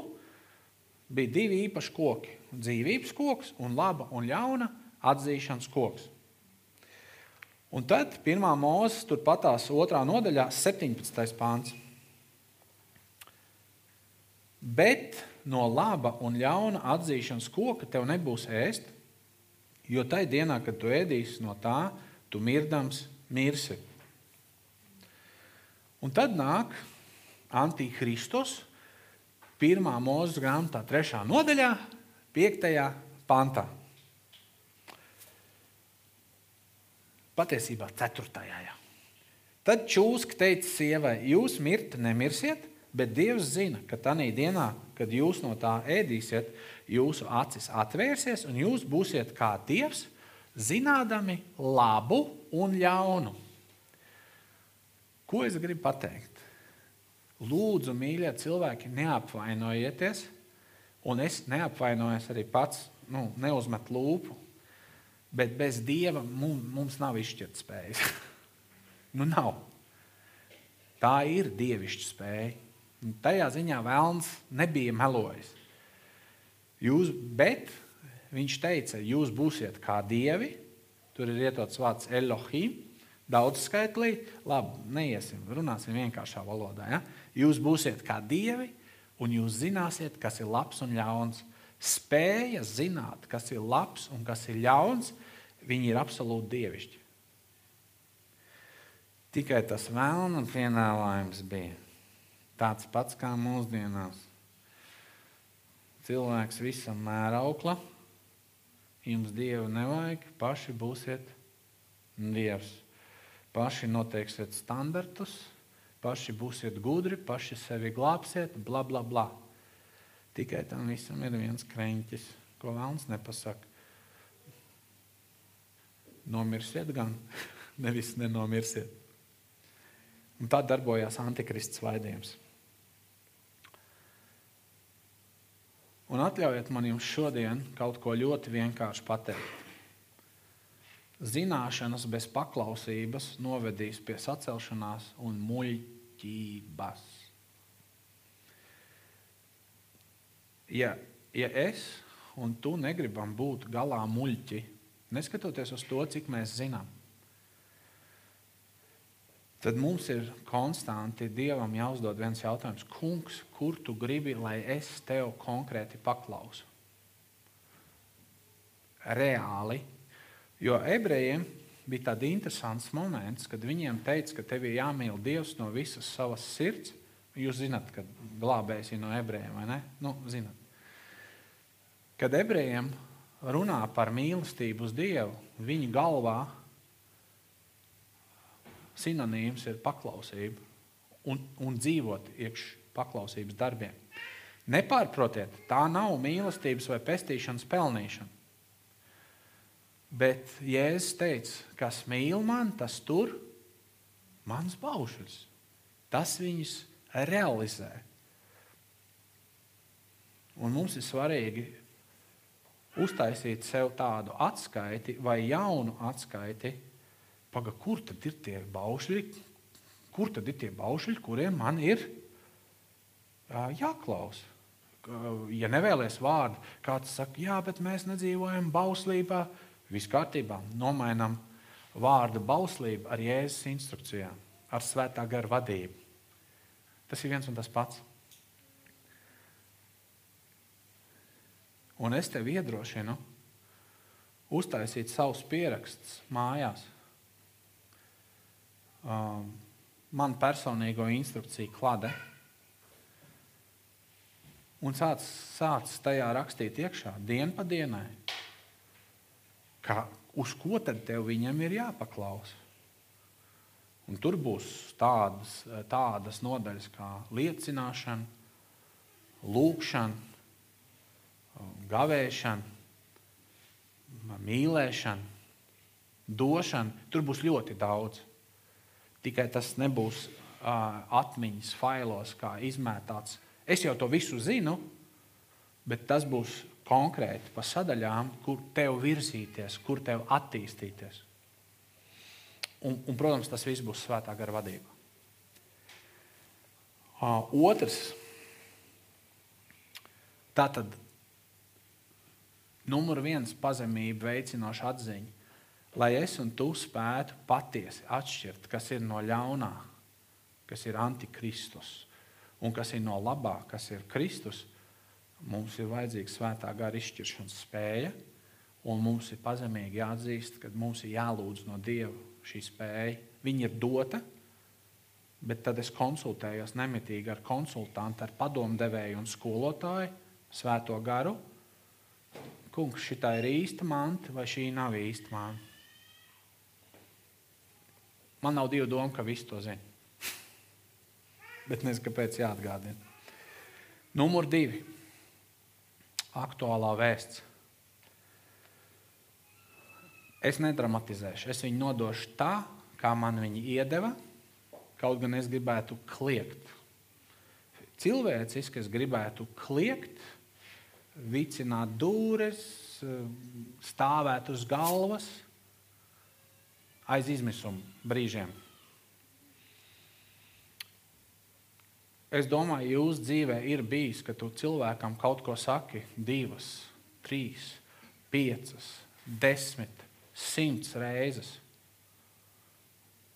bija divi īpaši koki - dzīvības koks un laba un ļauna atzīšanas koks. Un tad pirmā mūzes turpatās otrā nodaļā, 17. pāns. Bet no laba un ļauna atzīšanas koka tev nebūs ēst, jo tai dienā, kad tu ēdīsi no tā, tu mirdams mirsi. Un tad nāk Antikristus, pirmā mūža grāmatā, trešā nodaļā, piektajā pantā. Patiesībā ceturtajā. Jā. Tad čūska teica sievai, jūs mirt nemirsiet, bet Dievs zina, ka tajā dienā, kad jūs no tā ēdīsiet, jūsu acis atvērsies un jūs būsiet kā Dievs, zinādami labu un ļaunu. Ko es gribu pateikt? Lūdzu, mīļie cilvēki, neapvainojieties, un es neapvainojos arī pats, nu, neuzmet lūpu, bet bez Dieva mums, nav izšķirtspējas. nu, nav. Tā ir dievišķa spēja. Tajā ziņā vēlns nebija melojis. Jūs, bet viņš teica, jūs būsiet kā dievi. Tur ir ietots vārds Elohim, daudz skaitlī. Labi, neiesim, runāsim vienkāršā valodā. Ja? Jūs būsiet kā dievi, un jūs zināsiet, kas ir labs un ļauns. Spēja zināt, kas ir labs un kas ir ļauns, viņi ir absolūti dievišķi. Tikai tas vēlna pienāvājums bija tāds pats kā mūsdienās. Cilvēks visam mēra aukla, jums dievu nevajag, paši būsiet dievs. Paši noteiksiet standartus, paši būsiet gudri, paši sevi glābsiet, bla, bla, bla. Tikai tam visam ir viens kreņķis, ko vēlams nepasaka. Nomirsiet gan, nevis nenomirsiet. Un tā darbojās antikrists vaidījums. Un atļaujiet man jums šodien kaut ko ļoti vienkārši pateikt. Zināšanas bez paklausības novedīs pie sacelšanās un muļķības. Ja, ja es un tu negribam būt galā muļķi, neskatoties uz to, cik mēs zinām, tad mums ir konstanti Dievam jāuzdod viens jautājums. Kungs, kur tu gribi, lai es tev konkrēti paklausu? Reāli. Jo ebrejiem bija tāds interesants moments, kad viņiem teica, ka tev ir jāmīl Dievs no visas savas sirds. Jūs zināt, ka glābējs ir no ebrejiem, vai ne? Nu, zināt. Kad ebrejiem runā par mīlestību uz Dievu, viņa galvā sinonīms ir paklausība un, un dzīvot iekš paklausības darbiem. Nepārprotiet, tā nav mīlestības vai pestīšanas pelnīšana. Bet Jēzus teica, kas mīl mani, tas tur mans baušļus. Tas viņus realizē. Un mums ir svarīgi uztaisīt sev tādu atskaiti vai jaunu atskaiti, Paga, kur tad ir tie baušļi, kur tad ir tie baušļi, kuriem man ir jāklausa? Ja nevēlies vārdu, kāds saka, jā, bet mēs nedzīvojam bauslībā, Viss kārtībā. Nomainām vārdu bauslību ar Jēzus instrukcijām, ar svētā gara vadību. Tas ir viens un tas pats. Un es tev iedrošinu uztaisīt savus pierakstus mājās. Um, man personīgo instrukciju klade. Un sāc, sāc tajā rakstīt iekšā, dienu pa dienai ka, uz ko tad tev viņam ir jāpaklausa. Un tur būs tādas, tādas nodaļas kā liecināšana, lūkšana, gavēšana, mīlēšana, došana. Tur būs ļoti daudz. Tikai tas nebūs atmiņas failos, kā izmētāts. Es jau to visu zinu, bet tas būs konkrēti pa sadaļām, kur tev virzīties, kur tev attīstīties. Un, un, protams, tas viss būs svētā gara vadība. Uh, otrs, tā tad numur viens pazemība veicinoša atziņa, lai es un tu spētu patiesi atšķirt, kas ir no ļaunā, kas ir antikristus, un kas ir no labā, kas ir Kristus Mums ir vajadzīga svētā gara izšķiršanas spēja, un mums ir pazemīgi jāatzīst, ka mums ir jālūdz no Dieva šī spēja. Viņa ir dota, bet tad es konsultējos nemitīgi ar konsultantu, ar padomdevēju un skolotāju, svēto garu. Kungs, šī ir īsta manta vai šī nav īsta manta? Man nav divu domu, ka visi to zina. Bet nezinu, kāpēc jāatgādina. Numur divi aktuālā vēsts. Es nedramatizēšu, es viņu nodošu tā, kā man viņi iedeva, kaut gan es gribētu kliegt. Cilvēciski es gribētu kliegt, vicināt dūres, stāvēt uz galvas aiz izmisuma brīžiem. Es domāju, jūsu dzīvē ir bijis, ka tu cilvēkam kaut ko saki divas, trīs, piecas, desmit, simts reizes.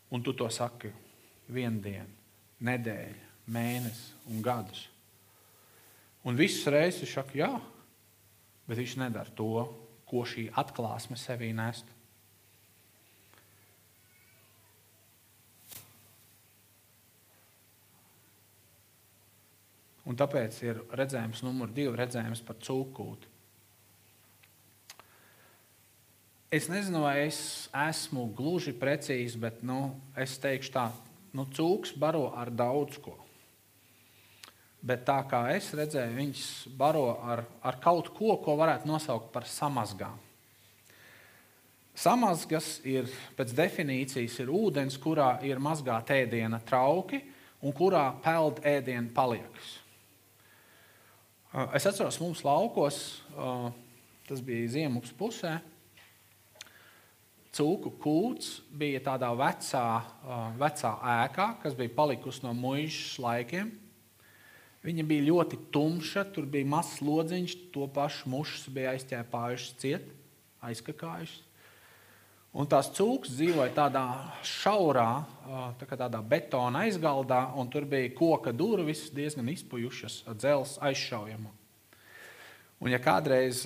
Un tu to saki vienu dienu, nedēļu, mēnesi un gadus. Un visas reizes viņš saka, jā, bet viņš nedara to, ko šī atklāsme sevī nest. Un tāpēc ir redzējums numur divi, redzējums par cūkūti. Es nezinu, vai es esmu gluži precīzi, bet nu, es teikšu tā, nu, cūks baro ar daudz ko. Bet tā kā es redzēju, viņš baro ar, ar kaut ko, ko varētu nosaukt par samazgām. Samazgas ir pēc definīcijas ir ūdens, kurā ir mazgāta ēdiena trauki un kurā peld ēdienu paliekas. Es atceros, mums laukos, tas bija ziemas pusē. Cūku kūts bija tādā vecā, vecā ēkā, kas bija palikusi no mūžas laikiem. Viņa bija ļoti tumša, tur bija mazs lodziņš, to pašu mušas bija aizķēpājušas ciet, aizkakājušas. Un tās cūkas dzīvoja tādā šaurā, tā tādā betona aizgaldā, un tur bija koka durvis, diezgan izpujušas, dzelzs aizšaujamu. Un, ja kādreiz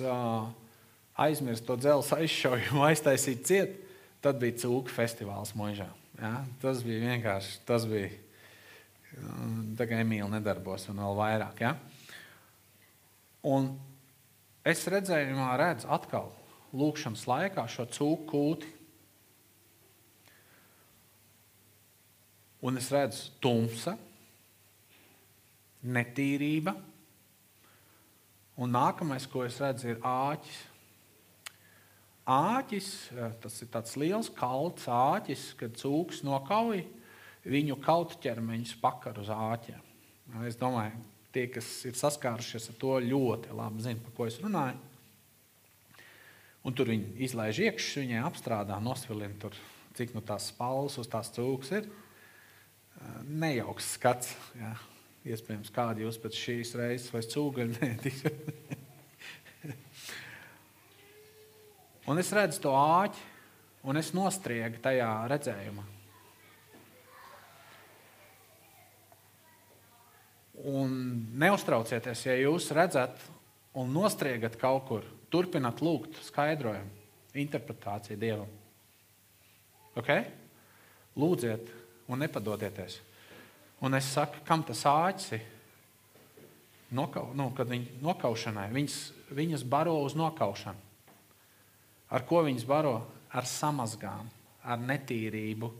aizmirst to dzelzs aizšaujumu, aiztaisīt ciet, tad bija cūku festivāls mūžā. Ja? Tas bija vienkārši, tas bija, tagad Emīļa nedarbos un vēl vairāk. Ja? Un es redzējumā redzu atkal lūkšanas laikā šo cūku kūti. Un es redzu tumsa, netīrība, un nākamais, ko es redzu, ir āķis. Āķis, eh, tas ir tāds liels kalts āķis, kad cūks nokauj viņu kaut ķermeņus pakar uz āķiem. Es domāju, tie, kas ir saskārušies ar to, ļoti labi zina, par ko es runāju. Un tur viņi izlaiž iekšā, viņai apstrādā, nosvilina tur, cik nu tās spalvas uz tās cūkas ir. Nejauks skats. Jā. Iespējams, kādi jūs pēc šīs reizes vai cūgaļu netiks. un es redzu to āķi, un es nostriegu tajā redzējumā. Un neuztraucieties, ja jūs redzat un nostriegat kaut kur, turpināt lūgt skaidrojumu, interpretāciju Dievam. Okay? Lūdziet un nepadodieties. Un es saku, kam tas āķis ir? Nokau, nu, kad viņi nokaušanai, viņas, viņas baro uz nokaušanu. Ar ko viņas baro? Ar samazgām, ar netīrību,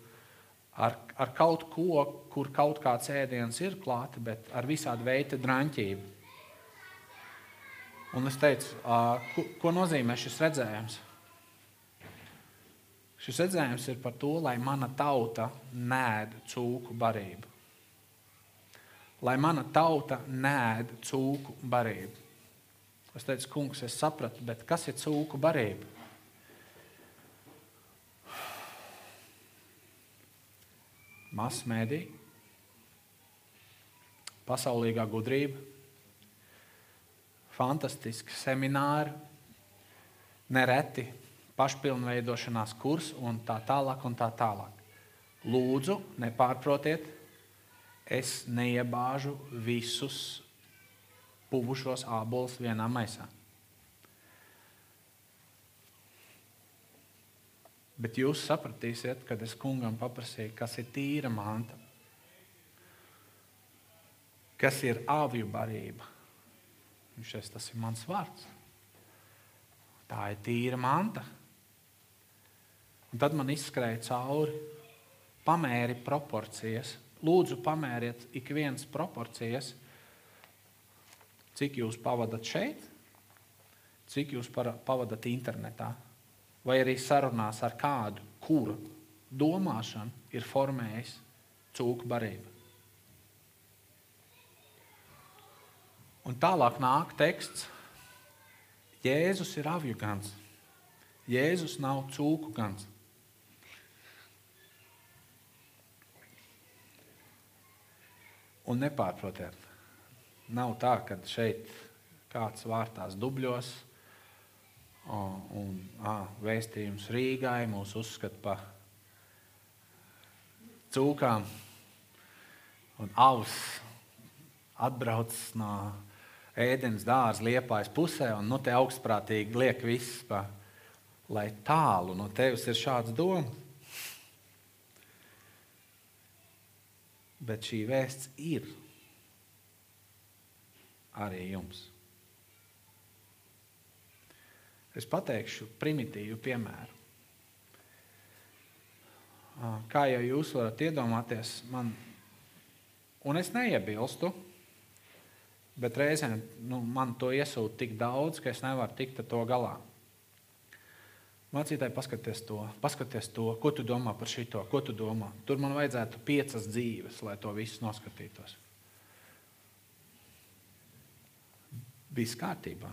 ar, ar kaut ko, kur kaut kāds ēdiens ir klāts, bet ar visādi veidu drāmķību. Un es teicu, ko, ko nozīmē šis redzējums? Šis redzējums ir par to, lai mana tauta nēd cūku barību. Lai mana tauta nēd cūku barību. Es teicu, kungs, es sapratu, bet kas ir cūku barība? Masmēdī, pasaulīgā gudrība, fantastiski semināri, nereti pašpilnveidošanās kurs un tā tālāk. Un tā tālāk. Lūdzu, nepārprotiet, es neiebāžu visus puvušos ābolus vienā maisā. Bet jūs sapratīsiet, kad es kungam paprasīju, kas ir tīra manta, kas ir avju barība. Viņš teica, tas ir mans vārds. Tā ir tīra manta. Un tad man izskrēja cauri, pamēri proporcijas. Lūdzu, pamēriet ik viens proporcijas, cik jūs pavadat šeit, cik jūs pavadat internetā, vai arī sarunās ar kādu, kura domāšana ir formējis cūku barību. Un tālāk nāk teksts, Jēzus ir avju gans. Jēzus nav cūku gans. Un nepārprotiet, nav tā, ka šeit kāds vārtās dubļos un, un à, vēstījums Rīgai mūs uzskata par cūkām un avs atbrauc no ēdienas dārza liepājas pusē, un nu, te augstprātīgi liek viss, pa, lai tālu no tevis ir šāds domas. Bet šī vēsts ir arī jums. Es pateikšu primitīvu piemēru. Kā jau jūs varat iedomāties, man, un es neiebilstu, Bet reizēm nu, man to iesūta tik daudz, ka es nevaru tikt ar to galā. Mācītāji, paskaties to, paskaties to, ko tu domā par šito, ko tu domā. Tur man vajadzētu piecas dzīves, lai to visu noskatītos. Viss kārtībā.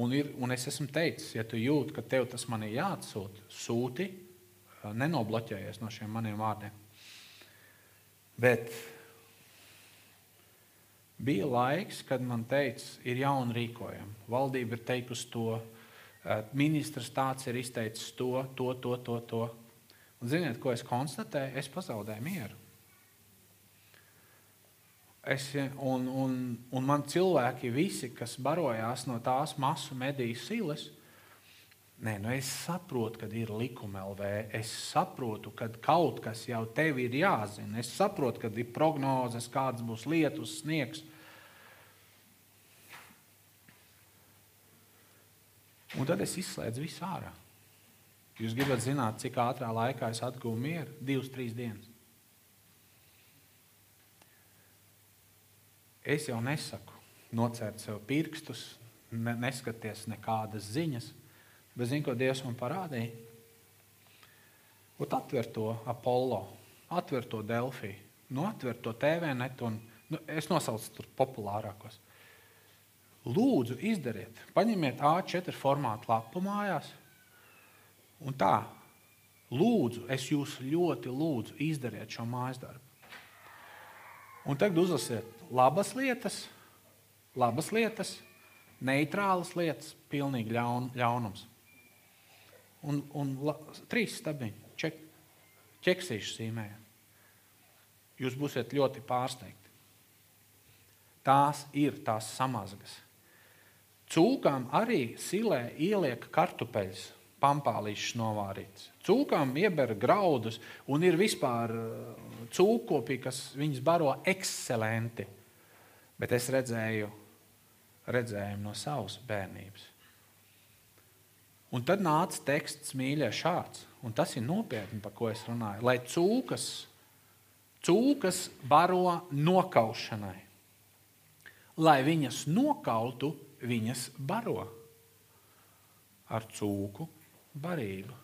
Un, ir, un es esmu teicis, ja tu jūti, ka tev tas man ir jāatsūta, sūti, nenobloķējies no šiem maniem vārdiem. Bet Bija laiks, kad man teica, ir jauni rīkojumi. Valdība ir teikusi to, ministrs tāds ir izteicis to, to, to, to. to. Un ziniet, ko es konstatēju? Es pazaudēju mieru. Es, un, un, un man cilvēki, visi, kas barojās no tās masu mediju silas, Nē, nu es saprotu, ka ir likuma LV. Es saprotu, ka kaut kas jau tev ir jāzina. Es saprotu, ka ir prognozes, kādas būs lietus, sniegs. Un tad es izslēdzu visu ārā. Jūs gribat zināt, cik ātrā laikā es atguvu mieru? Divas, trīs dienas. Es jau nesaku, nocērt sev pirkstus, ne, neskaties nekādas ziņas. Bet zini, ko Dievs man parādīja? Ot, atver to Apollo, atver to Delfiju, nu, atver to TVNet un nu, es nosaucu tur populārākos. Lūdzu, izdariet, paņemiet A4 formātu lapu mājās un tā. Lūdzu, es jūs ļoti lūdzu, izdariet šo mājas darbu. Un tagad uzlasiet labas lietas, labas lietas, neitrālas lietas, pilnīgi ļaun, ļaunums un, un la, trīs stabiņi, ček, ķeksīšu zīmējam. Jūs būsiet ļoti pārsteigti. Tās ir tās samazgas. Cūkām arī silē ieliek kartupeļus, pampālīšus novārītas. Cūkām ieber graudus un ir vispār uh, cūkopi, kas viņas baro ekscelenti. Bet es redzēju redzējumu no savas bērnības. Un tad nāca teksts mīļā šāds, un tas ir nopietni, par ko es runāju. Lai cūkas, cūkas baro nokaušanai, lai viņas nokautu, viņas baro ar cūku barību.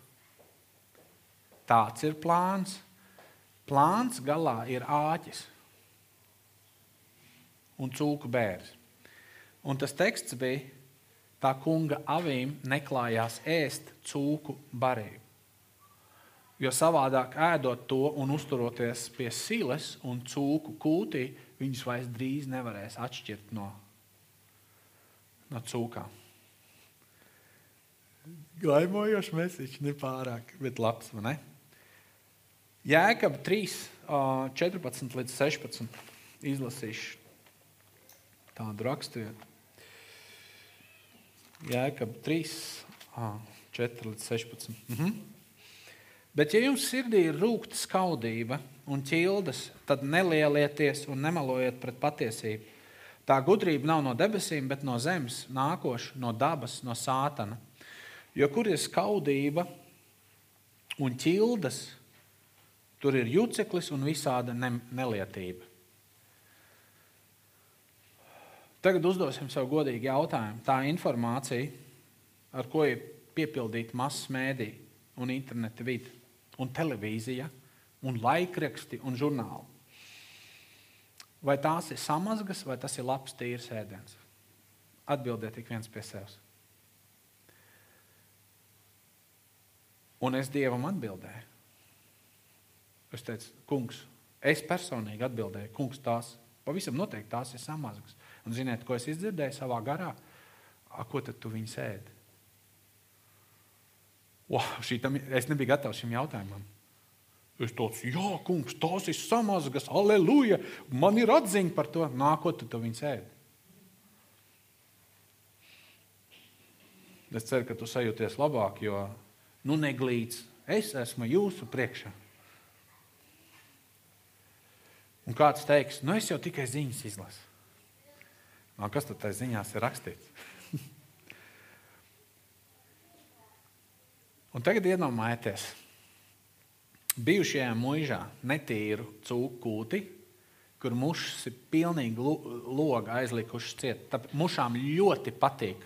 Tāds ir plāns. Plāns galā ir āķis un cūku bērns. Un tas teksts bija tā kunga avīm neklājās ēst cūku barību. Jo savādāk ēdot to un uzturoties pie silas un cūku kūtī, viņas vairs drīz nevarēs atšķirt no, no cūkām. Glaimojošs mesiķis, ne pārāk, bet labs, ne? Jēkab 3, 14 līdz 16 izlasīšu tādu raksturvietu. Jēkab 3, 4 līdz 16. Mhm. Bet, ja jums sirdī ir rūkta skaudība un ķildes, tad nelielieties un nemalojiet pret patiesību. Tā gudrība nav no debesīm, bet no zemes, nākoša no dabas, no sātana. Jo kur ir skaudība un ķildes, tur ir juceklis un visāda nelietība. Tagad uzdosim sev godīgi jautājumu. Tā informācija, ar ko ir piepildīta masas mēdī un interneta vide, un televīzija, un laikraksti un žurnāli. Vai tās ir samazgas, vai tas ir labs, tīrs ēdiens? Atbildiet tik viens pie sevis. Un es Dievam atbildēju. Es teicu, kungs, es personīgi atbildēju, kungs, tās pavisam noteikti tās ir samazgas. Un ziniet, ko es izdzirdēju savā garā? A, ko tad tu viņu sēdi? Wow, šitam, es nebiju gatavs šim jautājumam. Es teicu, jā, kungs, tās ir samazgas, aleluja, man ir atziņa par to. Nākot, tu viņu sēdi. Es ceru, ka tu sajūties labāk, jo nu neglīts. Es esmu jūsu priekšā. Un kāds teiks, nu es jau tikai ziņas izlasu. No, kas tad tajā ziņās ir rakstīts? Un tagad iedomājieties, bijušajā mūžā netīru cūku kūti, kur mušas ir pilnīgi loga aizlikušas ciet. Tāpēc mušām ļoti patīk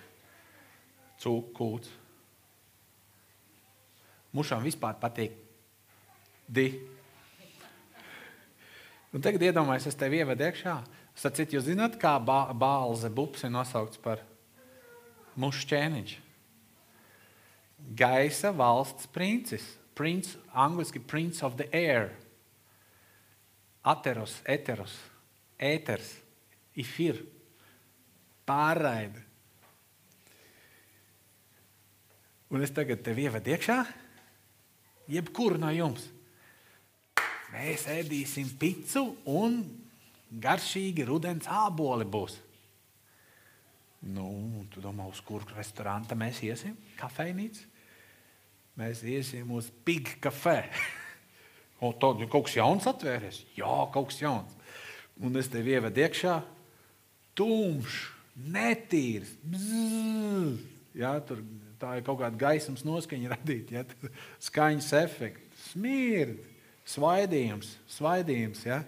cūku kūts. Mušām vispār patīk di. Un tagad iedomājieties, es tevi ievedu iekšā. Sacīt, jūs zināt, kā bāze bups ir nosaukts par mušu ķēniņš? Gaisa valsts princis. Prince, angliski Prince of the Air. Ateros, eteros, ēters, ifir, pārraide. Un es tagad tevi ievedu iekšā, jebkuru no jums. Mēs ēdīsim picu un garšīgi rudens āboli būs. Nu, tu domā, uz kuru restorānu mēs iesim? Kafejnīca? Mēs iesim uz Big Cafe. Un tad kaut kas jauns atvērties. Jā, kaut kas jauns. Un es tevi ievedu iekšā, tumšs, netīrs. Bzz, jā, tur tā ir kaut kāda gaismas noskaņa radīta, ja, skaņas efekts, smird, svaidījums, svaidījums. Ja.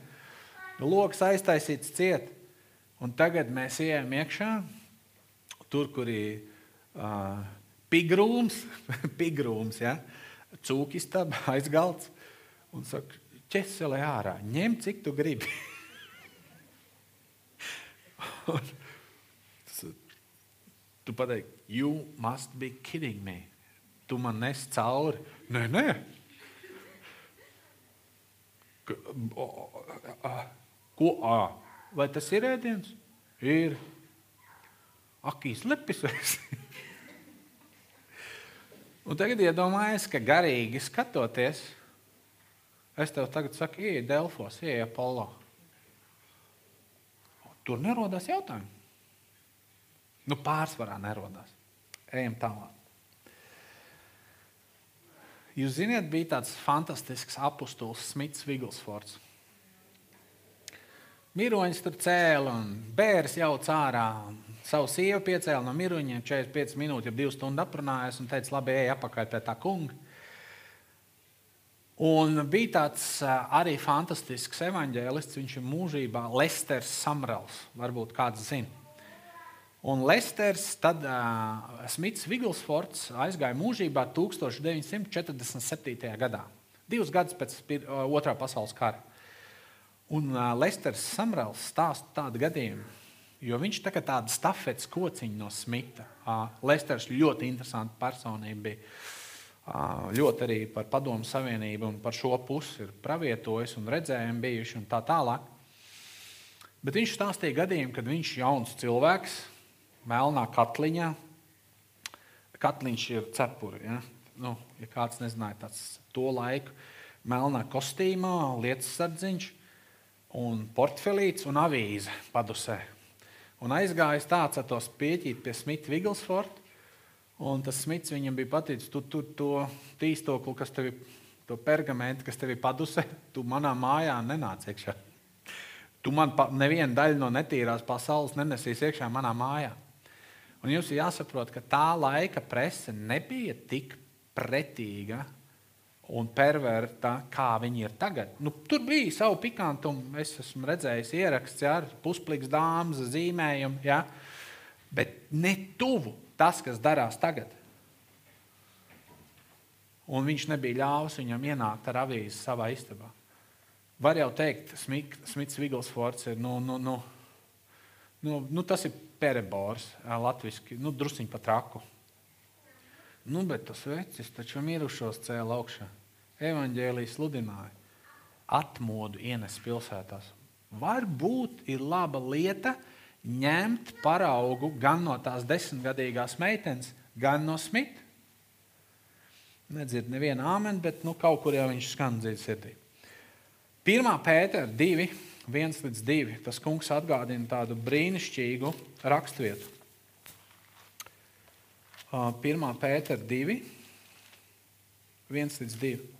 Loks aiztaisīts ciet. Un tagad mēs ejam iekšā, tur, kur ir uh, pigrūms, pigrūms ja, cūkistaba aizgalds un saka, ķeselē ārā, ņem cik tu gribi. tu pateiksi, you must be kidding me. Tu man nes cauri. Nē, nē. Ko? Vai tas ir ēdiens? Ir. Akīs lepis. Un tagad iedomājieties, ka garīgi skatoties, Es tev tagad saku, ej, Delfos, ej, Apollo. Tur nerodās jautājumi. Nu, pārsvarā nerodās. Ejam tālāk. Jūs zināt, bija tāds fantastisks apustulis Smits Viglsfords. Miroņus tur cēlīja, un bērns jau cārā. Savu sievu piecēla no miroņiem, 45 minūtes, jau 2 stundas aprunājās un teica, labi, ej apakaļ pie tā kunga. Un bija tāds arī fantastisks evanģēlists, viņš ir mūžībā Lesters Samrels, varbūt kāds zina. Un Lesters, tad uh, Smits Viglsfords aizgāja mūžībā 1947. gadā, divus gadus pēc otrā pasaules kara. Un uh, Lesters Samrels stāsta tādu gadījumu, jo viņš tā kā tāda stafetes kociņa no Smita. Uh, Lesters ļoti interesanta personība bija ļoti arī par Padomu Savienību un par šo pusi ir pravietojis un redzējumi bijuši un tā tālāk. Bet viņš stāstīja gadījumu, kad viņš ir jauns cilvēks, melnā katliņā. Katliņš ir cepuri. Ja? Nu, ja kāds nezināja, tāds to laiku melnā kostīmā, lietas sardziņš, un portfelīts un avīze padusē. Un aizgājis tāds ar to spieķīt pie Smita Viglsforta Un tas smits viņam bija pateicis, tu, tu to tīstokli, kas tev ir, to pergamentu, kas tev ir padusē, tu manā mājā nenāc iekšā. Tu man pa, nevienu daļu no netīrās pasaules nenesīs iekšā manā mājā. Un jums ir jāsaprot, ka tā laika prese nebija tik pretīga un perverta, kā viņi ir tagad. Nu, tur bija savu pikantumu. Es esmu redzējis ieraksts ar puspliks dāmas zīmējumu, ja? bet ne tuvu tas, kas darās tagad. Un viņš nebija ļāvis viņam ienākt ar avīzi savā istabā. Var jau teikt, Smits Viglsfords ir, nu, nu, nu, nu, nu, tas ir perebors, latviski, nu, drusciņ pa traku. Nu, bet tas vecis taču mirušos cēla augšā. Evanģēlijas sludināja. Atmodu ienes pilsētās. Varbūt ir laba lieta, ņemt paraugu gan no tās desmitgadīgās meitenes, gan no smita. Nedzird nevienu āmeni, bet nu, kaut kur jau viņš skan dziļi sirdī. 1. pētera 2, 1 līdz 2. Tas kungs atgādina tādu brīnišķīgu raksturvietu. 1. pētera 2, 1 līdz 2.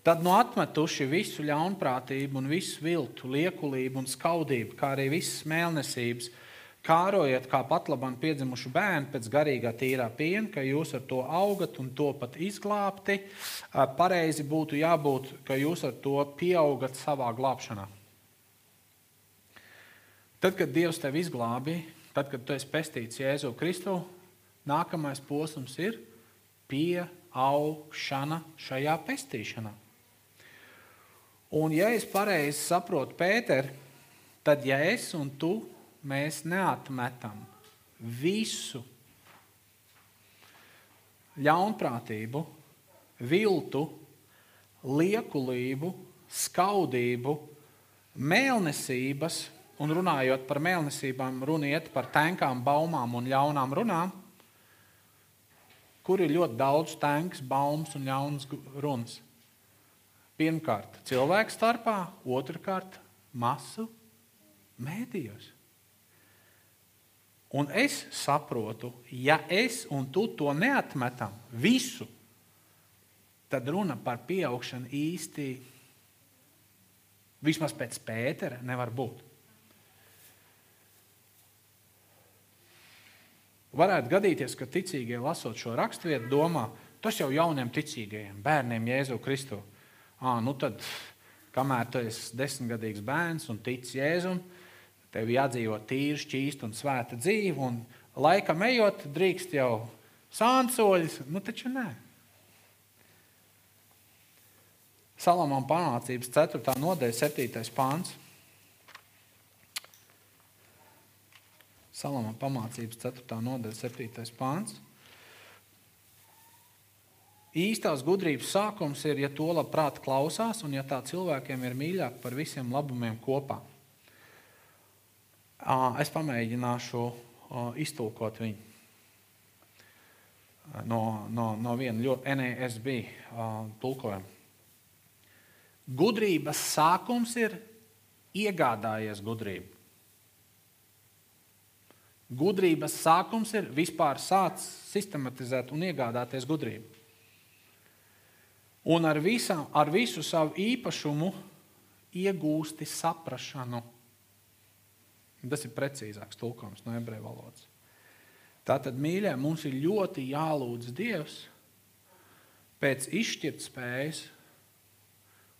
Tad nu atmetuši visu ļaunprātību, un visu viltu, liekulību un skaudību, kā arī visas mēlnesības, kārojiet kā pat labam piedzimuši bērni pēc garīgā tīrā piena, ka jūs ar to augat un to pat izglābti. Pareizi būtu jābūt, ka jūs ar to pieaugat savā glābšanā. Tad, kad Dievs tevi izglābi, tad, kad tu esi pestīts Jēzu Kristu, nākamais posms ir pieaugšana šajā pestīšanā. Un, ja es pareizi saprotu Pēteru, tad ja es un tu mēs neatmetam visu ļaunprātību, viltu, liekulību, skaudību, mēlnesības, un runājot par mēlnesībām, runiet par tenkām, baumām un ļaunām runām, kur ir ļoti daudz tanks, baumas un ļaunas runas. Pirmkārt, cilvēku starpā, otrkārt, masu mēdījos. Un es saprotu, ja es un tu to neatmetam visu, tad runa par pieaugšanu īsti, vismaz pēc Pētera, nevar būt. Varētu gadīties, ka ticīgie lasot šo raksturvietu, domā, tas jau jauniem ticīgajiem, bērniem Jēzu Kristu. À, nu tad, kamēr tu esi desmitgadīgs bērns un tici Jēzum, tev jādzīvo tīra, šķīsta un svēta dzīve, un laikam ejot, drīkst jau sānsoļus, nu taču nē. Salamām panācības 4. nodaļa, 7. pāns. Salama pamācības 4. nodaļa, 7. pāns. Īstās gudrības sākums ir, ja to labprāt klausās, un ja tā cilvēkiem ir mīļāk par visiem labumiem kopā. Es pamēģināšu iztulkot viņu no, no, no viena ļoti NESB tulkojuma. Gudrības sākums ir iegādājies gudrību. Gudrības sākums ir vispār sācis sistematizēt un iegādāties gudrību. Un ar, visam, ar visu savu īpašumu iegūsti saprāšanu. Tas ir precīzāks tulkojums no ebreju valodas. Tātad, mīļie, mums ir ļoti jālūdz Dievs pēc izšķirtspējas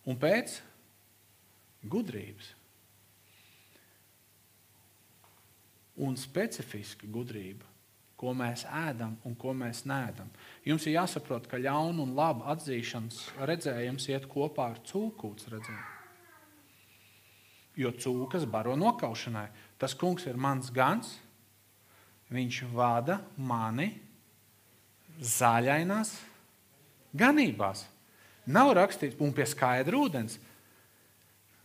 un pēc gudrības. un specifiska gudrība, ko mēs ēdam un ko mēs nēdam. Jums ir jāsaprot, ka ļauna un laba atzīšanas redzējums iet kopā ar cūkūts redzējumu. Jo cūkas baro nokaušanai. Tas kungs ir mans gans, viņš vada mani zaļainās ganībās. Nav rakstīts, un pie skaidra ūdens.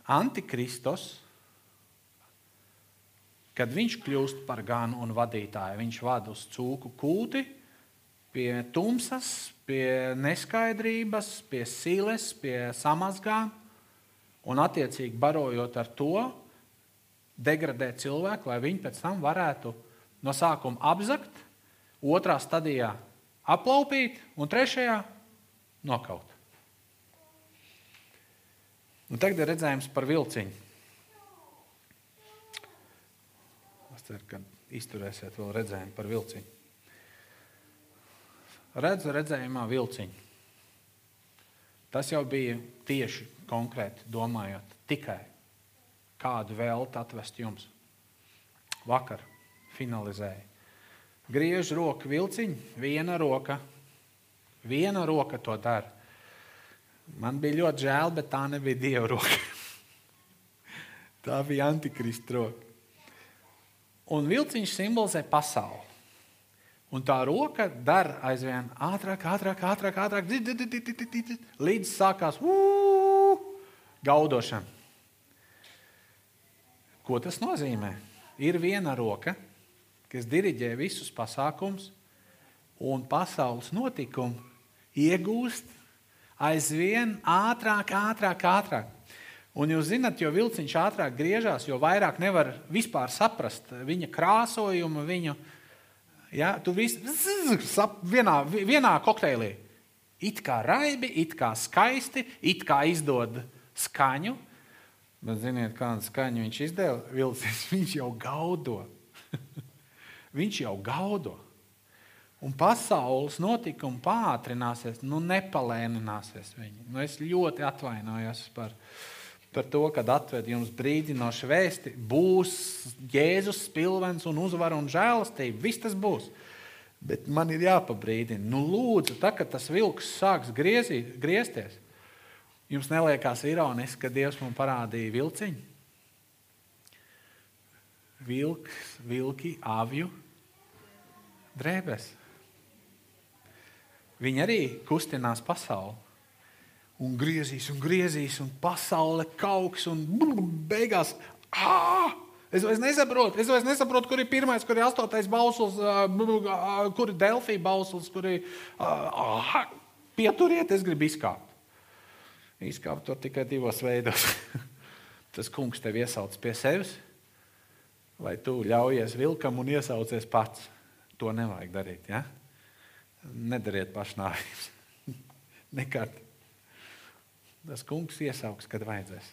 Antikristos Kad viņš kļūst par ganu un vadītāju, viņš vada uz cūku kūti, pie tumsas, pie neskaidrības, pie siles, pie samazgā, un attiecīgi barojot ar to, degradē cilvēku, lai viņi pēc tam varētu no sākuma apzakt, otrā stadijā aplaupīt un trešajā nokaut. Un tagad ir redzējums par vilciņu. Ceru, ka izturēsiet vēl redzējumu par vilciņu. Redzu redzējumā vilciņu. Tas jau bija tieši konkrēti domājot tikai kādu vēltu atvest jums. Vakar finalizēja. Griež roku vilciņu, viena roka, viena roka to dara. Man bija ļoti žēl, bet tā nebija dieva roka. tā bija antikrista roka. Un vilciņš simbolizē pasauli. Un tā roka dara aizvien ātrāk, ātrāk, ātrāk, ātrāk līdz sākās gaudošana. Ko tas nozīmē? Ir viena roka, kas diriģē visus pasākumus, un pasaules notikumu iegūst aizvien ātrāk, ātrāk, ātrāk. Un jūs zināt, jo vilciņš ātrāk griežās, jo vairāk nevar vispār saprast viņa krāsojumu, viņu. Ja, tu visi vienā, vienā kokteilī. It kā raibi, it kā skaisti, it kā izdod skaņu. Bet ziniet, kādu skaņu viņš izdeva? Vilciņš, viņš jau gaudo. viņš jau gaudo. Un pasaules notikumi pātrināsies, nu nepalēnināsies viņi. Nu, es ļoti atvainojos par viņu par to, kad atved jums brīdinošu vēsti, būs Jēzus spilvens un uzvara un žēlastība. Viss tas būs. Bet man ir jāpabrīdina, nu, lūdzu, tā, kad tas vilks sāks griezī, griezties, jums neliekās ironiski, ka Dievs man parādīja vilciņu? Vilks, vilki, avju, drēbes. Viņi arī kustinās pasauli un griezīs, un griezīs, un pasaule kauks, un beigās ā, Es vairs nesaprotu, es vairs nesaprotu kur ir pirmais, kur ir astotais bauslis, kur ir Delfija bauslis, kur ir uh, pieturiet, es gribu izkāpt. Izkāpt to tikai divos veidos. Tas kungs tev iesauc pie sevis, vai tu ļaujies vilkam un iesaucies pats. To nevajag darīt. Ja? Nedariet pašnāvības. Nekad. Tas kungs iesauks, kad vajadzēs.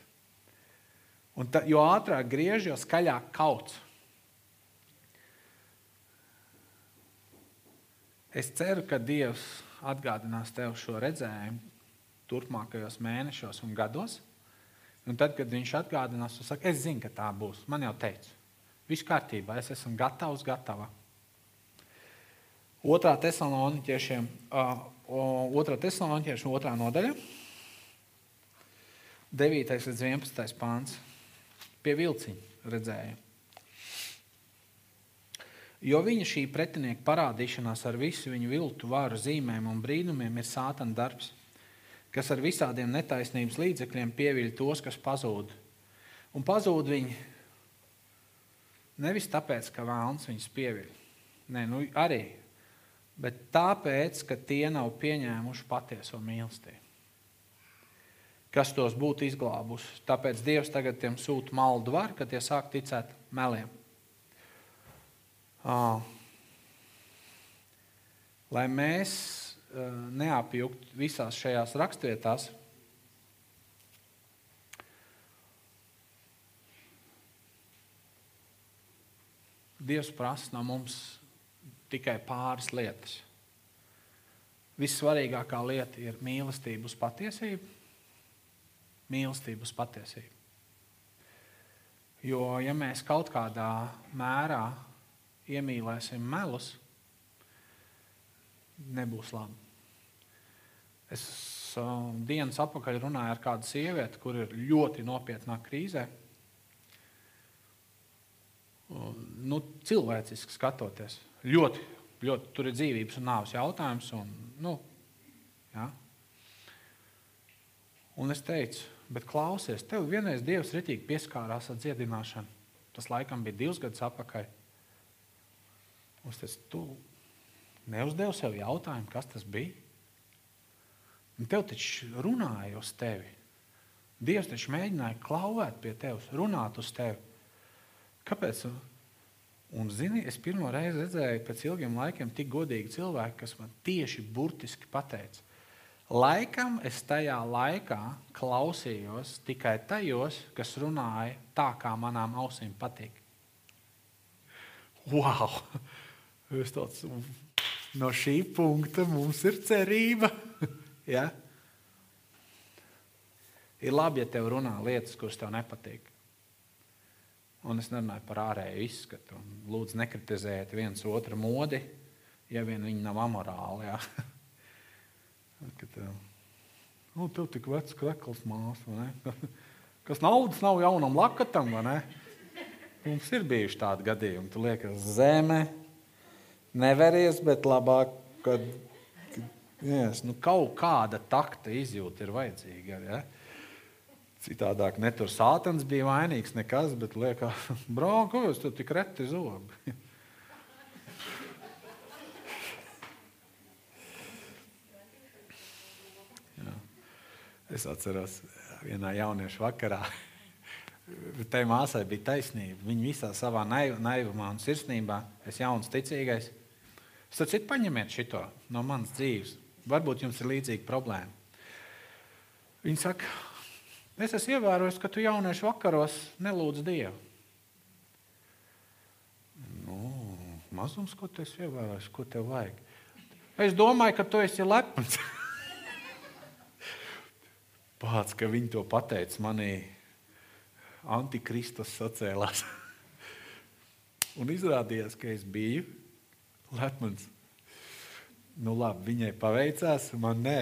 Un ta, jo ātrāk griež, jo skaļāk kauts. Es ceru, ka Dievs atgādinās tev šo redzējumu turpmākajos mēnešos un gados. Un tad, kad viņš atgādinās, tu saki, es zinu, ka tā būs. Man jau teica, viss kārtībā, es esmu gatavs, gatava. Otrā tesaloniķiešiem, uh, otrā tesaloniķiešiem, otrā nodaļa, 9. līdz 11. pāns. Pie vilciņa redzēja. Jo viņa šī pretinieka parādīšanās ar visu viņu viltu varu zīmēm un brīnumiem ir sātana darbs, kas ar visādiem netaisnības līdzekļiem pieviļ tos, kas pazūd. Un pazūd viņi nevis tāpēc, ka vēlns viņus pieviļ, Nē, nu arī, bet tāpēc, ka tie nav pieņēmuši patieso mīlestību kas tos būtu izglābusi. Tāpēc Dievs tagad tiem sūta maldu varu, kad tie sāk ticēt meliem. Lai mēs neapjuktu visās šajās rakstvietās, Dievs prasa no mums tikai pāris lietas. Vissvarīgākā lieta ir mīlestība uz patiesību mīlestību uz patiesību. Jo, ja mēs kaut kādā mērā iemīlēsim melus, nebūs labi. Es uh, dienas atpakaļ runāju ar kādu sievieti, kur ir ļoti nopietnā krīzē. Nu, cilvēciski skatoties, ļoti, ļoti tur ir dzīvības un nāves jautājums. Un, nu, ja. Un es teicu, Bet klausies, tev vienreiz Dievs ritīgi pieskārās ar dziedināšanu. Tas laikam bija divus gadus atpakaļ. Un tas tu neuzdevi sev jautājumu, kas tas bija. Un tev taču runāja uz tevi. Dievs taču mēģināja klauvēt pie tevis, runāt uz tevi. Kāpēc? Un, zini, es pirmo reizi redzēju pēc ilgiem laikiem tik godīgi cilvēku, kas man tieši burtiski pateica, Laikam es tajā laikā klausījos tikai tajos, kas runāja tā, kā manām ausīm patīk. Wow! Tāds, no šī punkta mums ir cerība. ja? Ir labi, ja tev runā lietas, kuras tev nepatīk. Un es nerunāju par ārēju izskatu. Lūdzu, nekritizējiet viens otru modi, ja vien viņi nav amorāli. Ja? Ka tev, nu, tev tik vecs krekls māsa, kas naudas nav jaunam lakatam, vai ne? Mums ir bijuši tādi gadījumi. Tu liekas, zeme neveries, bet labāk, kad yes, nu, kaut kāda takta izjūta ir vajadzīga. Ja? Citādāk ne tur sātans bija vainīgs, nekas, bet liekas, brāl, tu tik reti zobi. Es atceros, vienā jauniešu vakarā tai māsai bija taisnība. Viņa visā savā naiv, naivumā un sirsnībā, es jauns ticīgais. Es teicu, paņemiet šo no manas dzīves. Varbūt jums ir līdzīga problēma. Viņa saka, es esmu ievērojis, ka tu jauniešu vakaros nelūdz Dievu. Nu, mazums, ko tu esi ievērojis, ko tev vajag. Es domāju, ka tu esi lepns. Pats, ka viņi to pateica, manī antikristus sacēlās. Un izrādījās, ka es biju lepns. Nu, labi, viņai paveicās, man nē.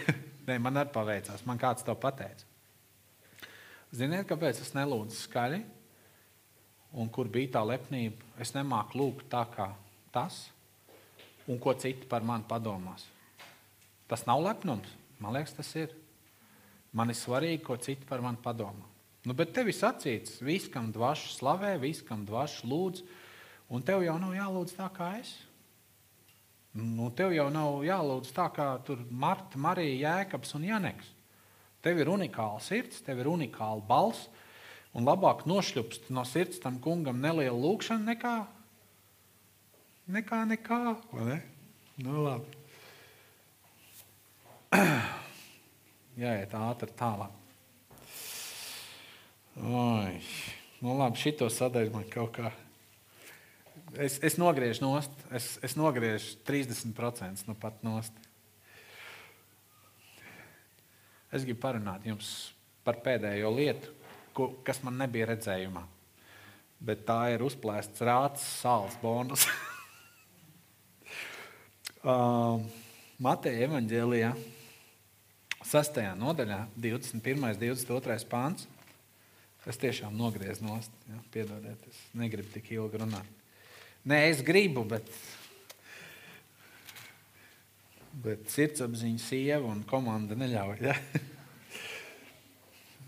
nē, man arī paveicās. Man kāds to pateica. Ziniet, kāpēc es nelūdzu skaļi? Un kur bija tā lepnība? Es nemāku lūgt tā kā tas, un ko citi par mani padomās. Tas nav lepnums. Man liekas, tas ir. Man ir svarīgi, ko citi par mani padomā. Nu, bet tev ir sacīts, viss, kam dvaša slavē, viss, kam dvaša lūdz, un tev jau nav jālūdz tā kā es. Nu, tev jau nav jālūdz tā kā Marta, Marija, Jēkabs un Janeks. Tev ir unikāla sirds, tev ir unikāla balss, un labāk nošļupst no sirds tam kungam nelielu lūgšanu nekā nekā. nekā ne? nu, labi. Jāiet ātri tālāk. Oi, nu labi, šito sadaļu man kaut kā. Es, es nogriežu nost, es, es nogriežu 30% nu pat nost. Es gribu parunāt jums par pēdējo lietu, ko, kas man nebija redzējumā. Bet tā ir uzplēsts rāts sāls bonus. uh, Mateja evanģēlijā, 6. nodaļā, 21. un 22. pāns. Es tiešām nogriezu nost. Ja, piedodiet, es negribu tik ilgi runāt. Nē, es gribu, bet, bet sirdsapziņa, sieva un komanda neļauj. Ja?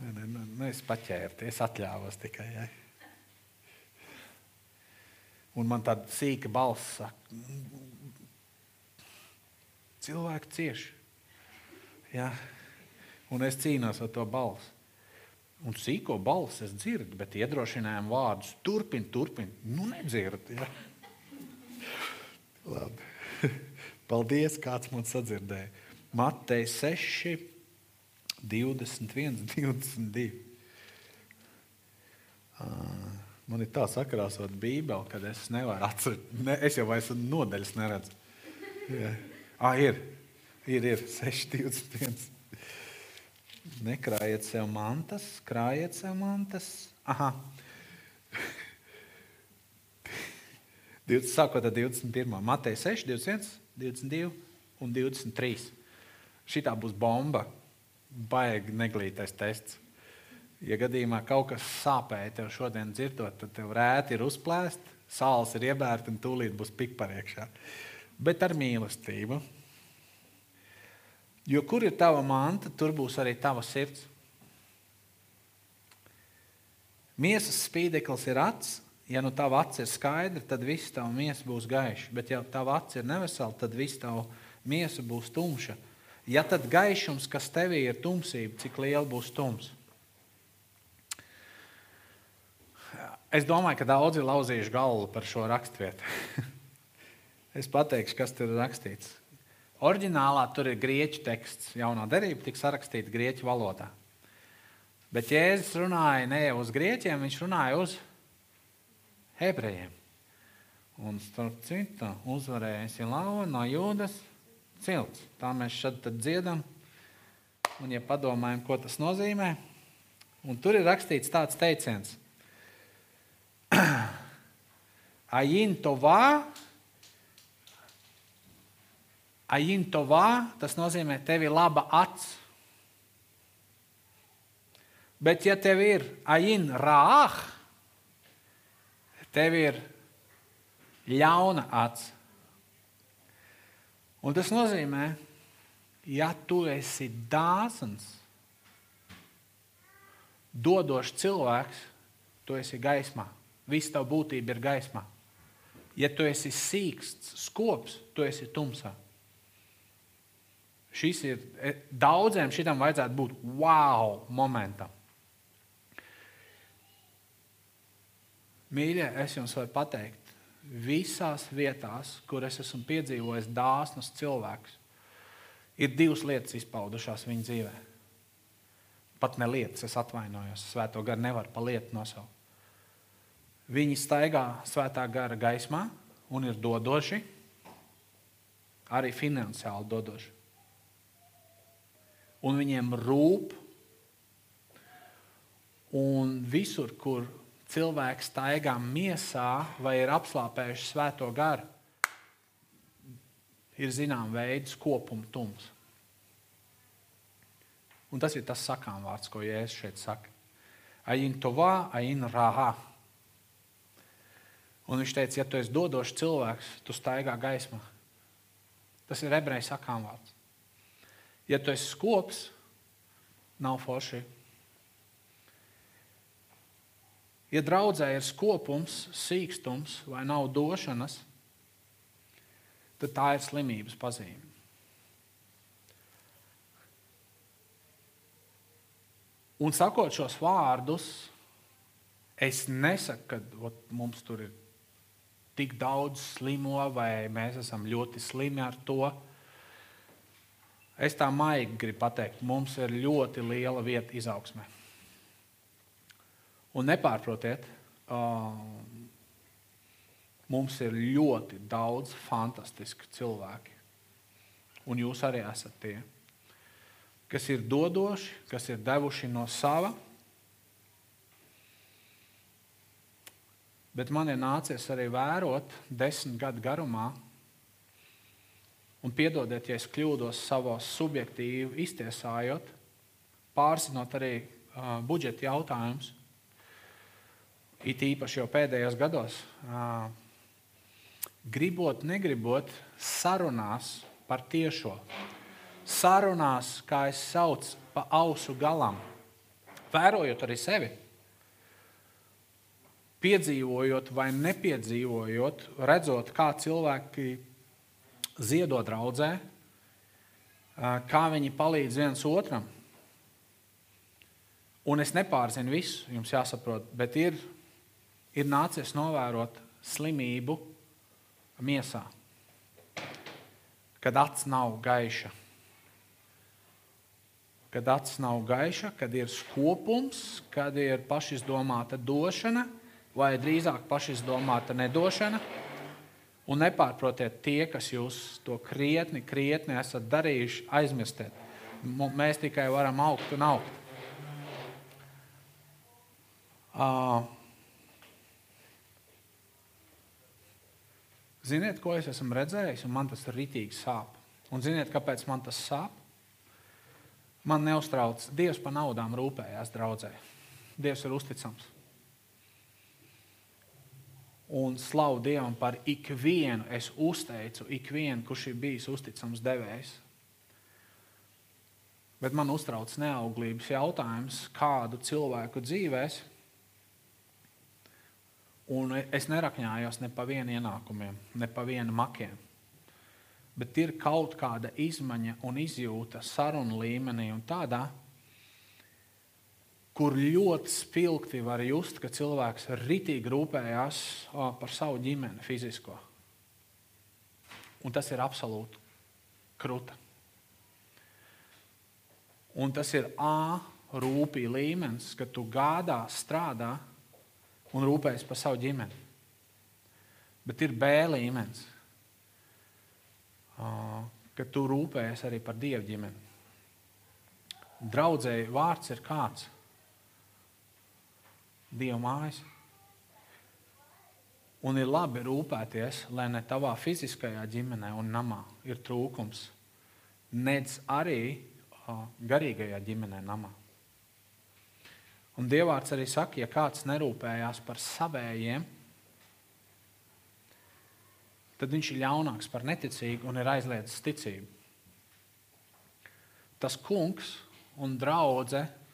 Nē, nē, nē, es paķēru, es atļāvos tikai. Ja? Un man tāda sīka balss saka, cilvēki cieši. Ja? Un es cīnos ar to balsi. Un sīko balsi es dzirdu, bet iedrošinājumu vārdus turpin, turpin. Nu, nedzirdu. Ja? Labi. Paldies, kāds man sadzirdēja. Matei 6, 21, 22. Man ir tā sakrāsot Bībeli, ka es nevaru atcerēties. Ne, es jau vairs nodaļas neredzu. Ja. Ah, ir, ir, ir 6, 21. Nekrājiet sev mantas, krājiet sev mantas. Aha. 20, sākot ar 21. Mateja 6, 21, 22 un 23. Šitā būs bomba. Baigi neglītais tests. Ja gadījumā kaut kas sāpēja tev šodien dzirdot, tad tev rēti ir uzplēst, sāls ir iebērta un tūlīt būs pikpariekšā. Bet ar mīlestību Jo kur ir tava manta, tur būs arī tava sirds. Miesas spīdeklis ir acs. Ja nu tava acs ir skaidra, tad viss tava miesa būs gaiša. Bet, ja tava acs ir nevesela, tad viss tava miesa būs tumša. Ja tad gaišums, kas tevī ir tumsība, cik liela būs tums? Es domāju, ka daudzi ir lauzījuši galvu par šo raksturvietu. es pateikšu, kas tur ir rakstīts. Oriģinālā tur ir grieķu teksts, jaunā derība tika sarakstīta grieķu valodā. Bet Jēzus runāja ne uz grieķiem, viņš runāja uz ebrejiem. Un starp citu, uzvarējis ir lauva no jūdas cilts. Tā mēs šeit dziedam. Un, ja padomājam, ko tas nozīmē, un tur ir rakstīts tāds teiciens: Ain tovā Ain tovā, tas nozīmē, tev ir laba acs. Bet, ja tev ir ain rāh, tev ir ļauna acs. Un tas nozīmē, ja tu esi dāsns, dodošs cilvēks, tu esi gaismā. Viss tava būtība ir gaismā. Ja tu esi sīksts, skops, tu esi tumsā. Šis ir e, daudziem šitam vajadzētu būt wow momentam. Mīļie, es jums varu pateikt, visās vietās, kur es esmu piedzīvojis dāsnus cilvēkus, ir divas lietas izpaudušās viņa dzīvē. Pat ne lietas, es atvainojos, svēto garu nevaru pa lietu nosaukt. Viņi staigā svētā gara gaismā un ir dodoši, arī finansiāli dodoši un viņiem rūp. Un visur, kur cilvēks staigā miesā vai ir apslāpējuši svēto garu, ir zināms veids, kopuma tums. Un tas ir tas sakām vārds, ko Jēzus šeit saka. Ain tovā, ain rāhā. Un viņš teica, ja tu esi dodošs cilvēks, tu staigā gaismā. Tas ir ebreju sakām vārds. Ja tu esi skops, nav forši. Ja draudzē ir skopums, sīkstums vai nav došanas, tad tā ir slimības pazīme. Un sakot šos vārdus, es nesaku, ka ot, mums tur ir tik daudz slimo, vai mēs esam ļoti slimi ar to. Es tā maigi gribu pateikt, mums ir ļoti liela vieta izaugsmē. Un nepārprotiet, mums ir ļoti daudz fantastisku cilvēku. Un jūs arī esat tie, kas ir dodoši, kas ir devuši no sava. Bet man ir nācies arī vērot desmit gadu garumā, un piedodiet, ja es kļūdos savos subjektīvi iztiesājot, pārzinot arī uh, budžeta jautājumus. It īpaši jau pēdējos gados, uh, gribot, negribot, sarunās par tiešo. Sarunās, kā es saucu, pa ausu galam, vērojot arī sevi. Piedzīvojot vai nepiedzīvojot, redzot, kā cilvēki ziedo draudzē, kā viņi palīdz viens otram. Un es nepārzinu visu, jums jāsaprot, bet ir, ir nācies novērot slimību miesā, kad acis nav gaiša. Kad acis nav gaiša, kad ir skopums, kad ir pašizdomāta došana, vai drīzāk pašizdomāta nedošana. Un nepārprotiet, tie, kas jūs to krietni, krietni esat darījuši, aizmirstiet. Mēs tikai varam augt un augt. Uh, Ziniet, ko es esmu redzējis, un man tas ritīgi sāp. Un ziniet, kāpēc man tas sāp? Man neuztrauc, Dievs par naudām rūpējās draudzē. Dievs ir uzticams. Un slavu Dievam par ikvienu, es uzteicu ikvienu, kurš ir bijis uzticams devējs. Bet man uztrauc neauglības jautājums, kādu cilvēku dzīvēm Un es nerakņājos ne pa vienu ienākumiem, ne pa vienu makiem. Bet ir kaut kāda izmaiņa un izjūta sarunu līmenī un tādā, kur ļoti spilgti var just, ka cilvēks ritīgi rūpējās par savu ģimeni fizisko. Un tas ir absolūti kruta. Un tas ir A rūpīgi līmenis, ka tu gādā, strādā un rūpējas par savu ģimeni. Bet ir B līmenis, ka tu rūpējies arī par dievu ģimeni. Draudzēji vārds ir kāds? Dieva mājas. Un ir labi rūpēties, lai ne tavā fiziskajā ģimenē un namā ir trūkums, nedz arī garīgajā ģimenē namā. Un Dievārds arī saka, ja kāds nerūpējās par savējiem, tad viņš ir ļaunāks par neticīgu un ir aizliedzis ticību. Tas kungs un draudzene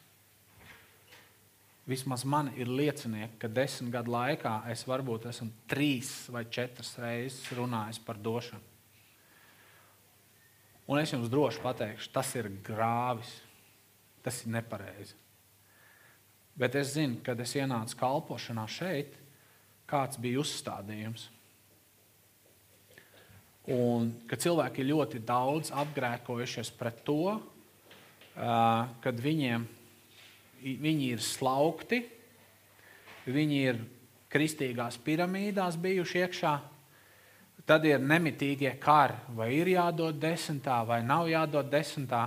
vismaz man ir liecinieki, ka desmit gadu laikā es varbūt esmu trīs vai četras reizes runājis par došanu. Un es jums droši pateikšu, tas ir grāvis, tas ir nepareizi. Bet es zinu, kad es ienācu kalpošanā šeit, kāds bija uzstādījums. Un ka cilvēki ir ļoti daudz apgrēkojušies pret to, kad viņiem, viņi ir slaukti, viņi ir kristīgās piramīdās bijuši iekšā. Tad ir nemitīgie kari, vai ir jādod desmitā, vai nav jādod desmitā.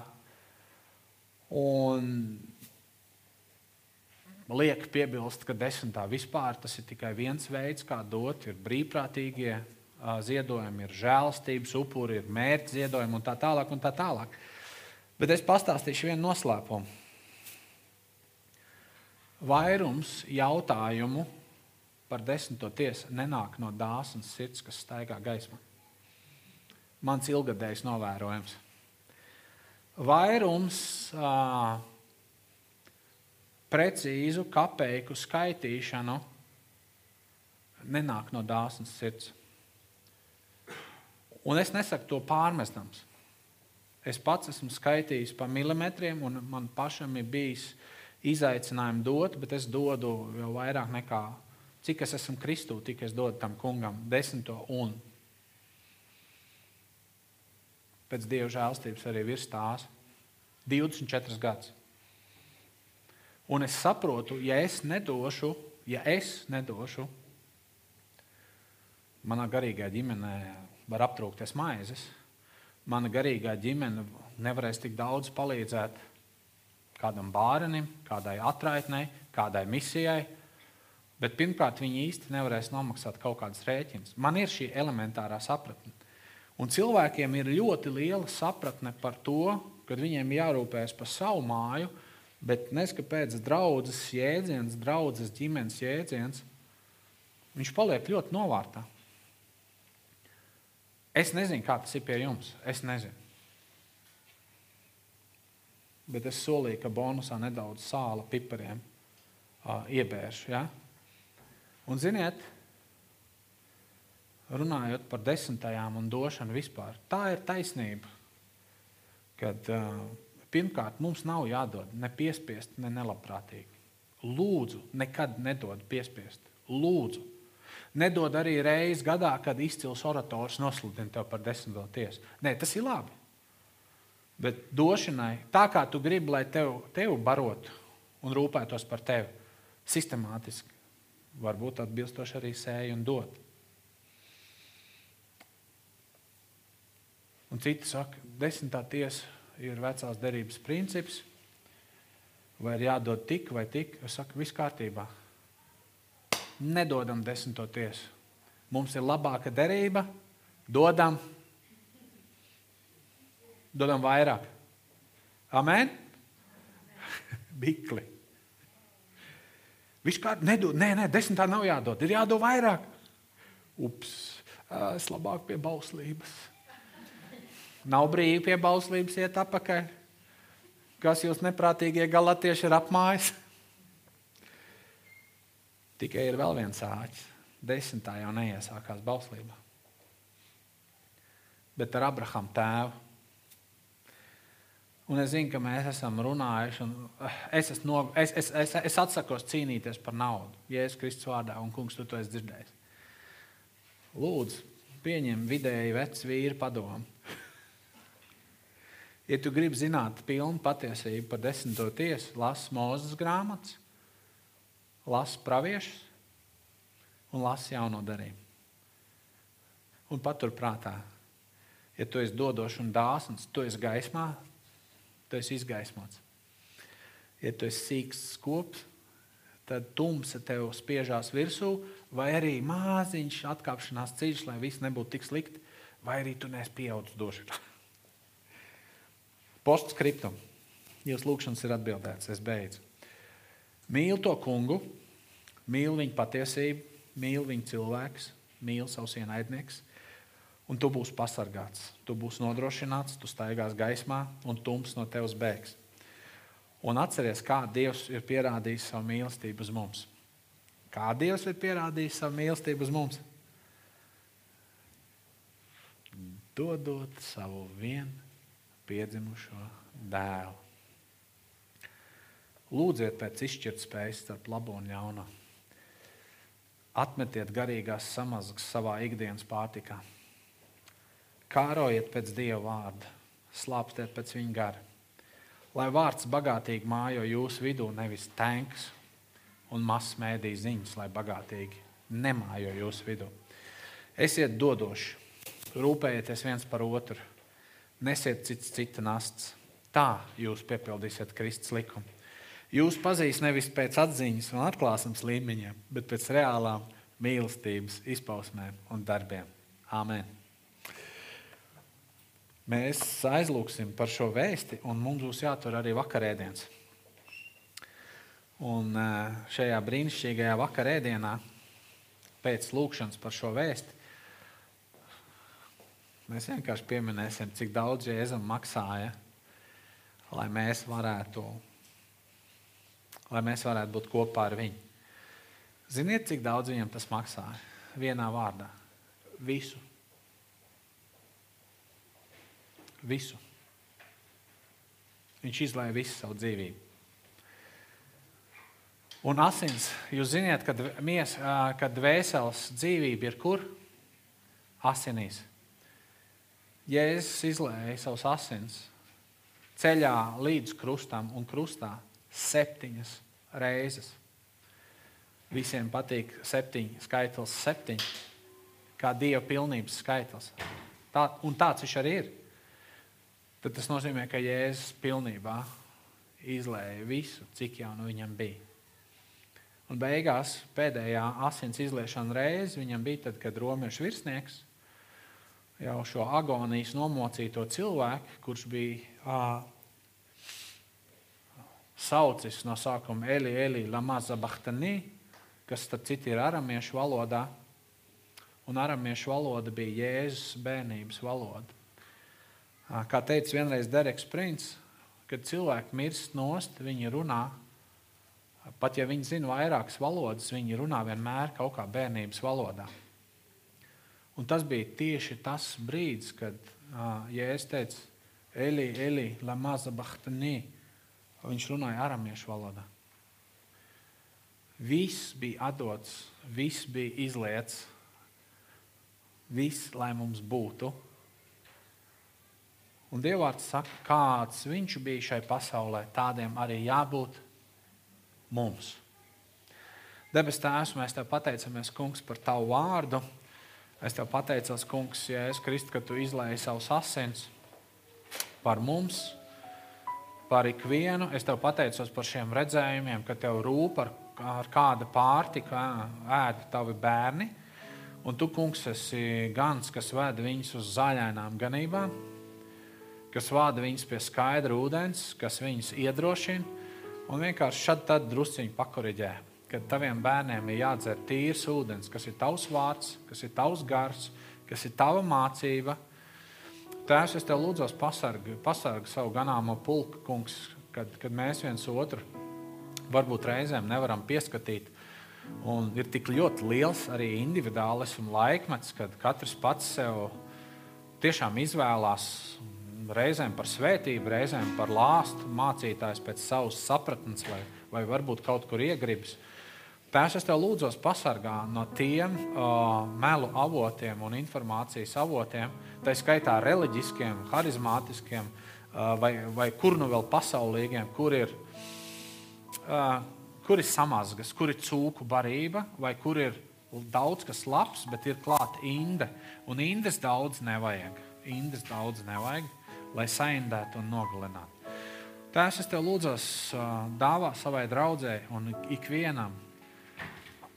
Un liek piebilst, ka desmitā vispār tas ir tikai viens veids, kā dot. Ir brīvprātīgie ziedojumi, ir žēlastības upuri, ir mērķa ziedojumi un tā tālāk. Un tā tālāk. Bet es pastāstīšu vienu noslēpumu. Vairums jautājumu par desmito tiesu nenāk no dāsnas sirds, kas staigā gaismā. Mans ilgadējs novērojums. Vairums uh, precīzu kapeiku skaitīšanu nenāk no dāsnas sirds. Un es nesaku to pārmestams. Es pats esmu skaitījis pa milimetriem, un man pašam ir bijis izaicinājumi dot, bet es dodu jau vairāk nekā cik es esmu Kristū, tik es dodu tam kungam desmito un. Pēc dieva žēlstības arī virs tās 24 gadus. Un es saprotu, ja es nedošu, ja es nedošu, manā garīgajā ģimenē var aptrūkties maizes. Mana garīgā ģimene nevarēs tik daudz palīdzēt kādam bērnam, kādai atraitnei, kādai misijai. Bet pirmkārt, viņi īsti nevarēs nomaksāt kaut kādas rēķinas. Man ir šī elementārā sapratne. Un cilvēkiem ir ļoti liela sapratne par to, kad viņiem jārūpējas par savu māju, bet neskatoties draudzes jēdziens, draudzes ģimenes jēdziens, viņš paliek ļoti novārtā. Es nezinu, kā tas ir pie jums. Es nezinu. Bet es solīju, ka bonusā nedaudz sāla pipariem uh, iebēršu. Ja? Un, ziniet, runājot par desmitajām un došanu vispār, tā ir taisnība. Kad, uh, pirmkārt, mums nav jādod ne piespiest, ne nelabprātīgi. Lūdzu, nekad nedod piespiest. Lūdzu, Nedod arī reizi gadā, kad izcils orators nosludina tev par desmito tiesu. Nē, tas ir labi. Bet došanai, tā kā tu gribi, lai tev, tev barotu un rūpētos par tevi, sistemātiski, varbūt atbilstoši arī sēju un dot. Un citi saka, desmitā tiesa ir vecās derības princips, vai ir jādod tik vai tik. Es saku, viss kārtībā nedodam desmito tiesu. Mums ir labāka derība, dodam, dodam vairāk. Amen? Bikli. Kā nedod, nē, nē, desmitā nav jādod, ir jādod vairāk. Ups, es labāk pie bauslības. Nav brīvi pie bauslības iet apakaļ. Kas jūs neprātīgie galatieši ir apmājis? Tikai ir vēl viens āķis. Desmitā jau neiesākās bauslībā. Bet ar Abrahama tēvu. Un es zinu, ka mēs esam runājuši, un eh, es, esmu no, es, es, es, es atsakos cīnīties par naudu. Jēzus Kristus vārdā, un kungs, tu to esi dzirdējis. Lūdzu, pieņem vidēji vecu vīru padomu. ja tu gribi zināt pilnu patiesību par desmito tiesu, lasi Mozus grāmatas lasa praviešus un lasa jauno darījumu. Un paturprātā, ja tu esi dodošs un dāsns, tu esi gaismā, tu esi izgaismots. Ja tu esi sīgs skops, tad tumsa tev spiežās virsū, vai arī māziņš atkāpšanās ceļš, lai viss nebūtu tik slikti, vai arī tu neesi pieaudzis došanā. Postskriptum. Jūsu lūgšanas ir atbildēts, es beidzu. Mīl to kungu, mīl viņa patiesību, mīl viņa cilvēks, mīl savus ienaidniekus. Un tu būsi pasargāts, tu būsi nodrošināts, tu staigās gaismā, un tums no tevis bēgs. Un atceries, kā Dievs ir pierādījis savu mīlestību uz mums. Kā Dievs ir pierādījis savu mīlestību uz mums? Dodot savu vienu piedzimušo dēlu. Lūdziet pēc izšķirtspējas starp labo un ļauno. Atmetiet garīgās samazgas savā ikdienas pārtikā. Kārojiet pēc Dieva vārda, slāpstiet pēc viņa gara. Lai vārds bagātīgi mājo jūsu vidū, nevis tanks un mazs mēdī ziņas, lai bagātīgi nemājo jūsu vidū. Esiet dodoši, rūpējieties viens par otru, nesiet cits cita nastas. Tā jūs piepildīsiet Kristus likumu. Jūs pazīst nevis pēc atziņas un atklāsmes līmeņiem, bet pēc reālām mīlestības izpausmēm un darbiem. Amen. Mēs aizlūgsim par šo vēsti, un mums būs jātur arī vakarēdiens. Un eh, šajā brīnišķīgajā vakarēdienā, pēc lūkšanas par šo vēsti, mēs vienkārši pieminēsim, cik daudz Jēzum maksāja, lai mēs varētu lai mēs varētu būt kopā ar viņu. Ziniet, cik daudz viņam tas maksāja? Vienā vārdā - visu. Visu. Viņš izlaiž visu savu dzīvību. Un asins, jūs zināt, kad, mies, kad dvēseles dzīvība ir kur? Asinīs. Jēzus izlēja savus asins ceļā līdz krustam un krustā septiņas reizes. Visiem patīk septiņi, skaitlis septiņi, kā dieva pilnības skaitlis. Tā, un tāds viņš arī ir. Tad tas nozīmē, ka Jēzus pilnībā izlēja visu, cik jau nu viņam bija. Un beigās pēdējā asins izliešana reize viņam bija tad, kad romiešu virsnieks jau šo agonijas nomocīto cilvēku, kurš bija uh, saucis no sākuma Eli, Eli, Lamaza Bahtanī, kas tad citi ir aramiešu valodā. Un aramiešu valoda bija Jēzus bērnības valoda. Kā teica vienreiz Dereks Prins, kad cilvēki mirst nost, viņi runā. Pat ja viņi zina vairākas valodas, viņi runā vienmēr kaut kā bērnības valodā. Un tas bija tieši tas brīdis, kad Jēzus teica, Eli, Eli, Lamaza Bahtanī, Viņš runāja aramiešu valodā. Viss bija atdots, viss bija izliets, viss, lai mums būtu. Un Dievvvārds saka, kāds viņš bija šai pasaulē, tādiem arī jābūt mums. Debes Tēvs, mēs Tev pateicamies, Kungs, par Tavu vārdu. Es Tev pateicos, Kungs, Jēzus Kristus, ka Tu izlēji savus asins par mums par ikvienu. Es tev pateicos par šiem redzējumiem, ka tev rūp ar, ar kāda pārtika ēd tavi bērni. Un tu, kungs, esi gans, kas veda viņus uz zaļainām ganībām, kas vada viņus pie skaidra ūdens, kas viņus iedrošina un vienkārši šad tad drusciņi pakoriģē. Kad taviem bērniem ir jādzer tīrs ūdens, kas ir tavs vārds, kas ir tavs gars, kas ir tava mācība, Tēvs, es tev lūdzu, pasargi, pasargi savu ganāmo pulku, kungs, kad, kad mēs viens otru varbūt reizēm nevaram pieskatīt. Un ir tik ļoti liels arī individuālisms laikmets, kad katrs pats sev tiešām izvēlās reizēm par svētību, reizēm par lāstu mācītājs pēc savas sapratnes vai, vai varbūt kaut kur iegribas. Tēvs, es tev lūdzu, pasargā no tiem uh, melu avotiem un informācijas avotiem, tā skaitā reliģiskiem, harizmātiskiem uh, vai, vai kur nu vēl pasaulīgiem, kur ir, uh, kur ir samazgas, kur ir cūku barība, vai kur ir daudz kas labs, bet ir klāta inde. Un indes daudz nevajag. Indes daudz nevajag, lai saindētu un nogalinātu. Tēvs, es tev lūdzu, dāvā savai draudzēji un ikvienam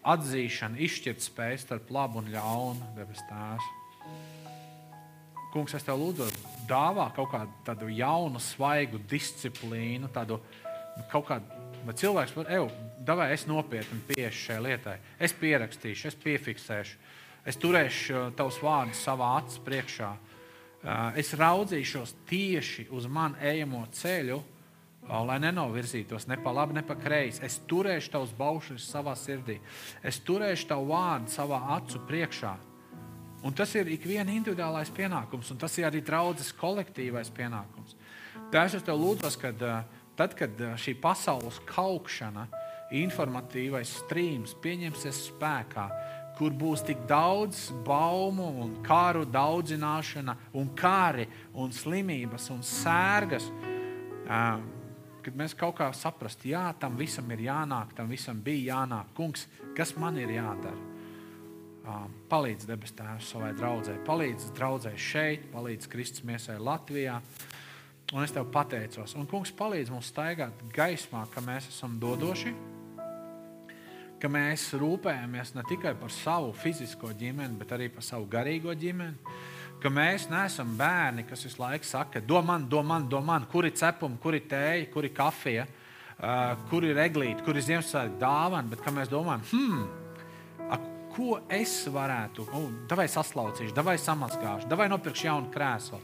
atzīšana, izšķirt spēju starp labu un ļaunu, debes Tēvs. Kungs, es tev lūdzu, dāvā kaut kādu jaunu, svaigu disciplīnu, tādu kaut kādu. Bet cilvēks var, ej, davai es nopietni pieešu šai lietai. Es pierakstīšu, es piefiksēšu, es turēšu tavus vārdus savā acu priekšā. Es raudzīšos tieši uz man ejamo ceļu, lai nenovirzītos ne pa labi, ne pa kreisi. Es turēšu tavus baušļus savā sirdī, es turēšu tavu vārdu savā acu priekšā. Un tas ir ik viena individuālais pienākums, un tas ir arī draudzes kolektīvais pienākums. Tēvs, es tev lūdzu, ka tad, kad šī pasaules kaukšana, informatīvais strīms pieņemsies spēkā, kur būs tik daudz baumu un kāru daudzināšana, un kāri, un slimības un sērgas, um, kad mēs kaut kā saprast, jā, tam visam ir jānāk, tam visam bija jānāk. Kungs, kas man ir jādara? Um, palīdz debes Tēvs savai draudzē, palīdz draudzē šeit, palīdz Kristus miesai Latvijā. Un es tev pateicos. Un, kungs, palīdz mums staigāt gaismā, ka mēs esam dodoši, ka mēs rūpējamies ne tikai par savu fizisko ģimeni, bet arī par savu garīgo ģimeni ka mēs neesam bērni, kas visu laiku saka, domā, domā, domā, kur ir cepumi, kur ir tēja, kur ir kafija, uh, kur ir eglīte, kur ir Ziemassvētku dāvana, bet mēs domājam, hmm, a, ko es varētu, oh, vai saslaucīšu, vai samazgāšu, vai nopirkšu jaunu krēslu.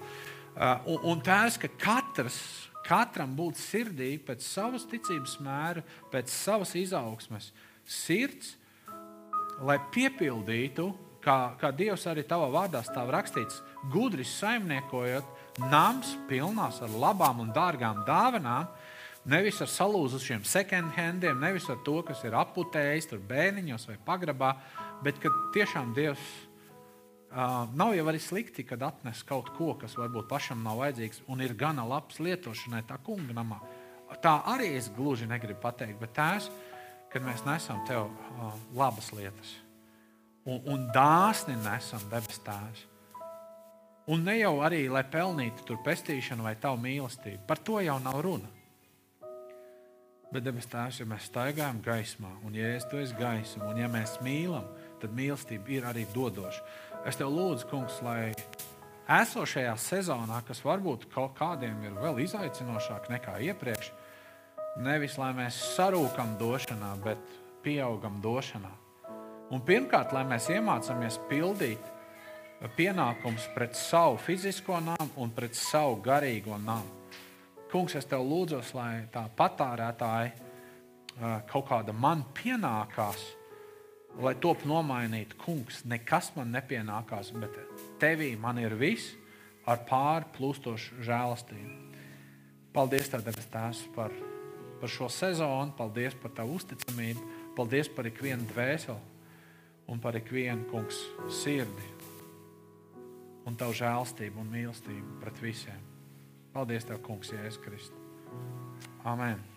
Uh, un, un tēvs, ka katrs, katram būt sirdī pēc savas ticības mēra, pēc savas izaugsmes, sirds, lai piepildītu, kā, kā Dievs arī tavā vārdā stāv rakstīts, gudri saimniekojot, nams pilnās ar labām un dārgām dāvanām, nevis ar salūzušiem second handiem, nevis ar to, kas ir aputējis tur bēniņos vai pagrabā, bet ka tiešām Dievs Uh, nav jau arī slikti, kad atnes kaut ko, kas varbūt pašam nav vajadzīgs un ir gana labs lietošanai tā kunga namā. Tā arī es gluži negribu pateikt, bet tās, kad mēs nesam tev uh, labas lietas un, un dāsni nesam debes tēvs. Un ne jau arī, lai pelnītu tur pestīšanu vai tavu mīlestību. Par to jau nav runa. Bet debes tēvs, ja mēs staigājam gaismā, un ja es to esmu gaisma, un ja mēs mīlam, tad mīlestība ir arī dodoša. Es tev lūdzu, kungs, lai esošajā sezonā, kas varbūt kaut kādiem ir vēl izaicinošāk nekā iepriekš, nevis lai mēs sarūkam došanā, bet pieaugam došanā. Un pirmkārt, lai mēs iemācāmies pildīt pienākumus pret savu fizisko nāmu un pret savu garīgo nāmu. Kungs, es tev lūdzu, lai tā patērētāja kaut kāda man pienākās lai top nomainītu, kungs, nekas man nepienākās, bet tevī man ir viss ar pārplūstošu žēlastību. Paldies, Tēvs, par, par šo sezonu, paldies par Tavu uzticamību, paldies par ikvienu dvēseli un par ikvienu kungs sirdi un Tavu žēlastību un mīlestību pret visiem. Paldies, Tev, kungs, Jēzus Kristus. Amen.